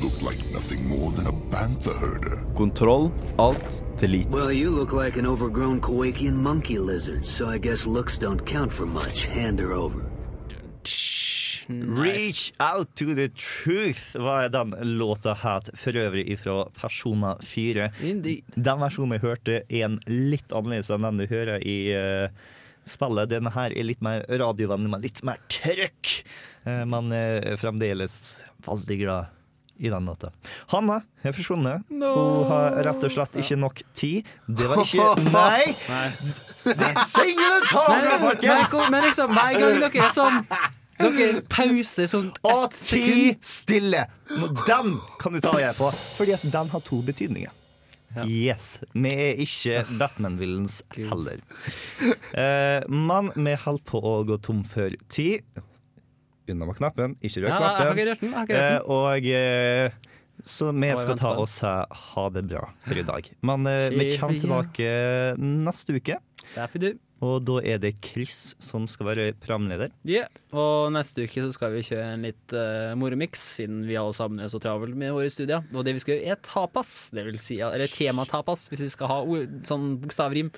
You like nothing more than a panther herder. Kontroll, alt, delete. Well, you look like an overgrown Kowakian monkey lizard, so I guess looks don't count for much. Hand her over. Reach out to the truth var den låta het for øvrig fra Persona 4. Den versjonen jeg hørte, er en litt annerledes enn den du hører i uh, spillet. Denne her er litt mer radiovennlig, men litt mer trøkk. Uh, men uh, fremdeles veldig glad i den natta. Hanna er forsvunnet. Hun har rett og slett ikke nok tid. Det var ikke Nei! Det er singelen tavle, Men, folkens! men, liksom, hver gang dere er sånn Dere pauser sånn Og ti stille! Den kan du ta og gjøre på, fordi at den har to betydninger. Yes. Vi er ikke Batman-villens heller. Eh, men vi holdt på å gå tom for tid. Unna med knappen, ikke rør Ja, jeg har ikke knappen. rørt den, jeg har ikke rørt den. Eh, og eh, så vi skal ta oss her. ha det bra for i dag. Men eh, vi kommer tilbake neste uke. Og da er det Chris som skal være programleder. Yeah. Og neste uke så skal vi kjøre en litt uh, moromiks, siden vi alle sammen er så travle med våre studier. Og det vi skal gjøre er tapas, det vil si, eller tematapas, hvis vi skal ha ord, sånn bokstavrim.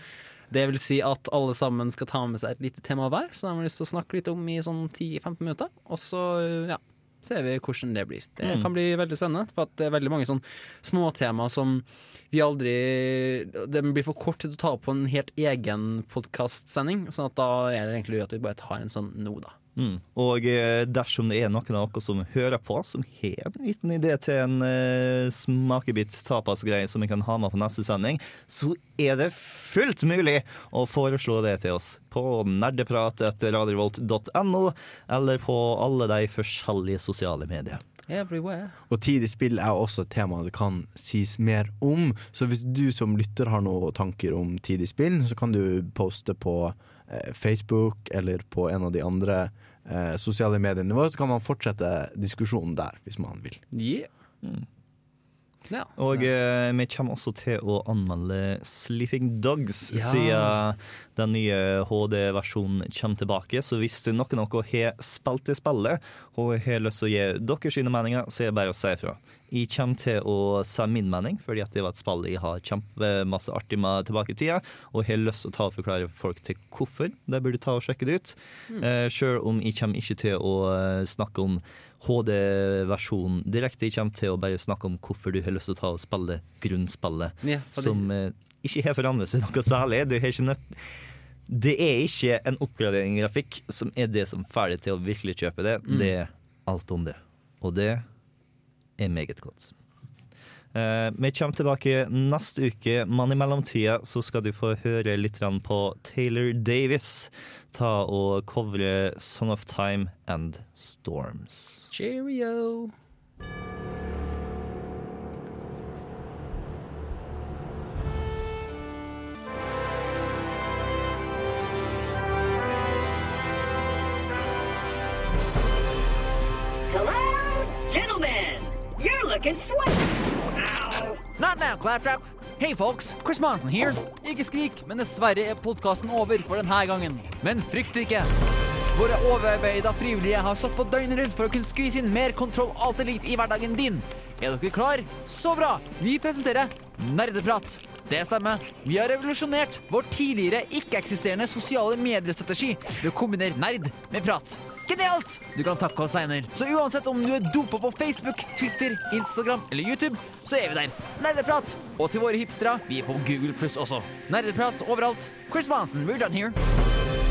Det vil si at alle sammen skal ta med seg et lite tema hver, så de har lyst til å snakke litt om i sånn 10-15 minutter. Og så, ja, ser vi hvordan det blir. Det Mm. kan bli veldig spennende, for at det er veldig mange sånn småtema som vi aldri Det blir for kort til å ta opp på en helt egen podkastsending, sånn at da er det egentlig at vi bare tar en sånn nå, da. Mm. Og eh, dersom det er noen av dere som hører på, som har en liten idé til en uh, smakebit tapasgreie som vi kan ha med på neste sending, så er det fullt mulig å foreslå det til oss på nerdeprat.radiovolt.no, eller på alle de forskjellige sosiale medier. Everywhere. Og tid i spill er også et tema det kan sies mer om. Så hvis du som lytter har noen tanker om tid i spill, så kan du poste på eh, Facebook eller på en av de andre eh, sosiale mediene våre, så kan man fortsette diskusjonen der, hvis man vil. Yeah. Ja. Og eh, vi kommer også til å anmelde Sleeping Dogs Ja. siden den nye HD-versjonen kommer tilbake. Så hvis noen av dere har spilt det spillet og har lyst til å gi dere sine meninger, så er det bare å si ifra. Jeg kommer til å si min mening, fordi at det var et spill jeg har kjempemasse artig med tilbake i tida, og har lyst til å ta og forklare folk til hvorfor de burde ta og sjekke det ut. Mm. Eh, Sjøl om jeg kommer ikke til å eh, snakke om HD-versjonen direkte. Jeg kommer til å bare snakke om hvorfor du har lyst til å ta og spille grunnspillet, Ja, som eh, ikke har forandret seg noe særlig. Du har ikke nødt det er ikke en oppgradering i grafikk som er det som får deg til å virkelig kjøpe det. Mm. Det er alt om det. Og det er meget godt. Eh, vi kommer tilbake neste uke, men i mellomtida så skal du få høre litt på Taylor Davis ta og covre Song of Time and Storms. Cheerio. Looking sweet! Ow! Not now, Claptrap. Hei, folks. Chris Monson here. Ikke skrik, men dessverre er podkasten over for denne gangen. Men frykt ikke. Våre overarbeida frivillige har stått på døgnet rundt for å kunne skvise inn mer kontroll alt elite i hverdagen din. Er dere klar? Så bra! Vi presenterer Nerdeprat. Det stemmer. Vi har revolusjonert vår tidligere ikke-eksisterende sosiale mediestrategi ved å kombinere nerd med prat. Genialt! Du kan takke oss seinere. Så uansett om du er dopa på Facebook, Twitter, Instagram eller YouTube, så er vi der. Nerdeprat! Og til våre hipstere, vi er på Google Pluss også. Nerdeprat overalt. Chris Monson, we're done here.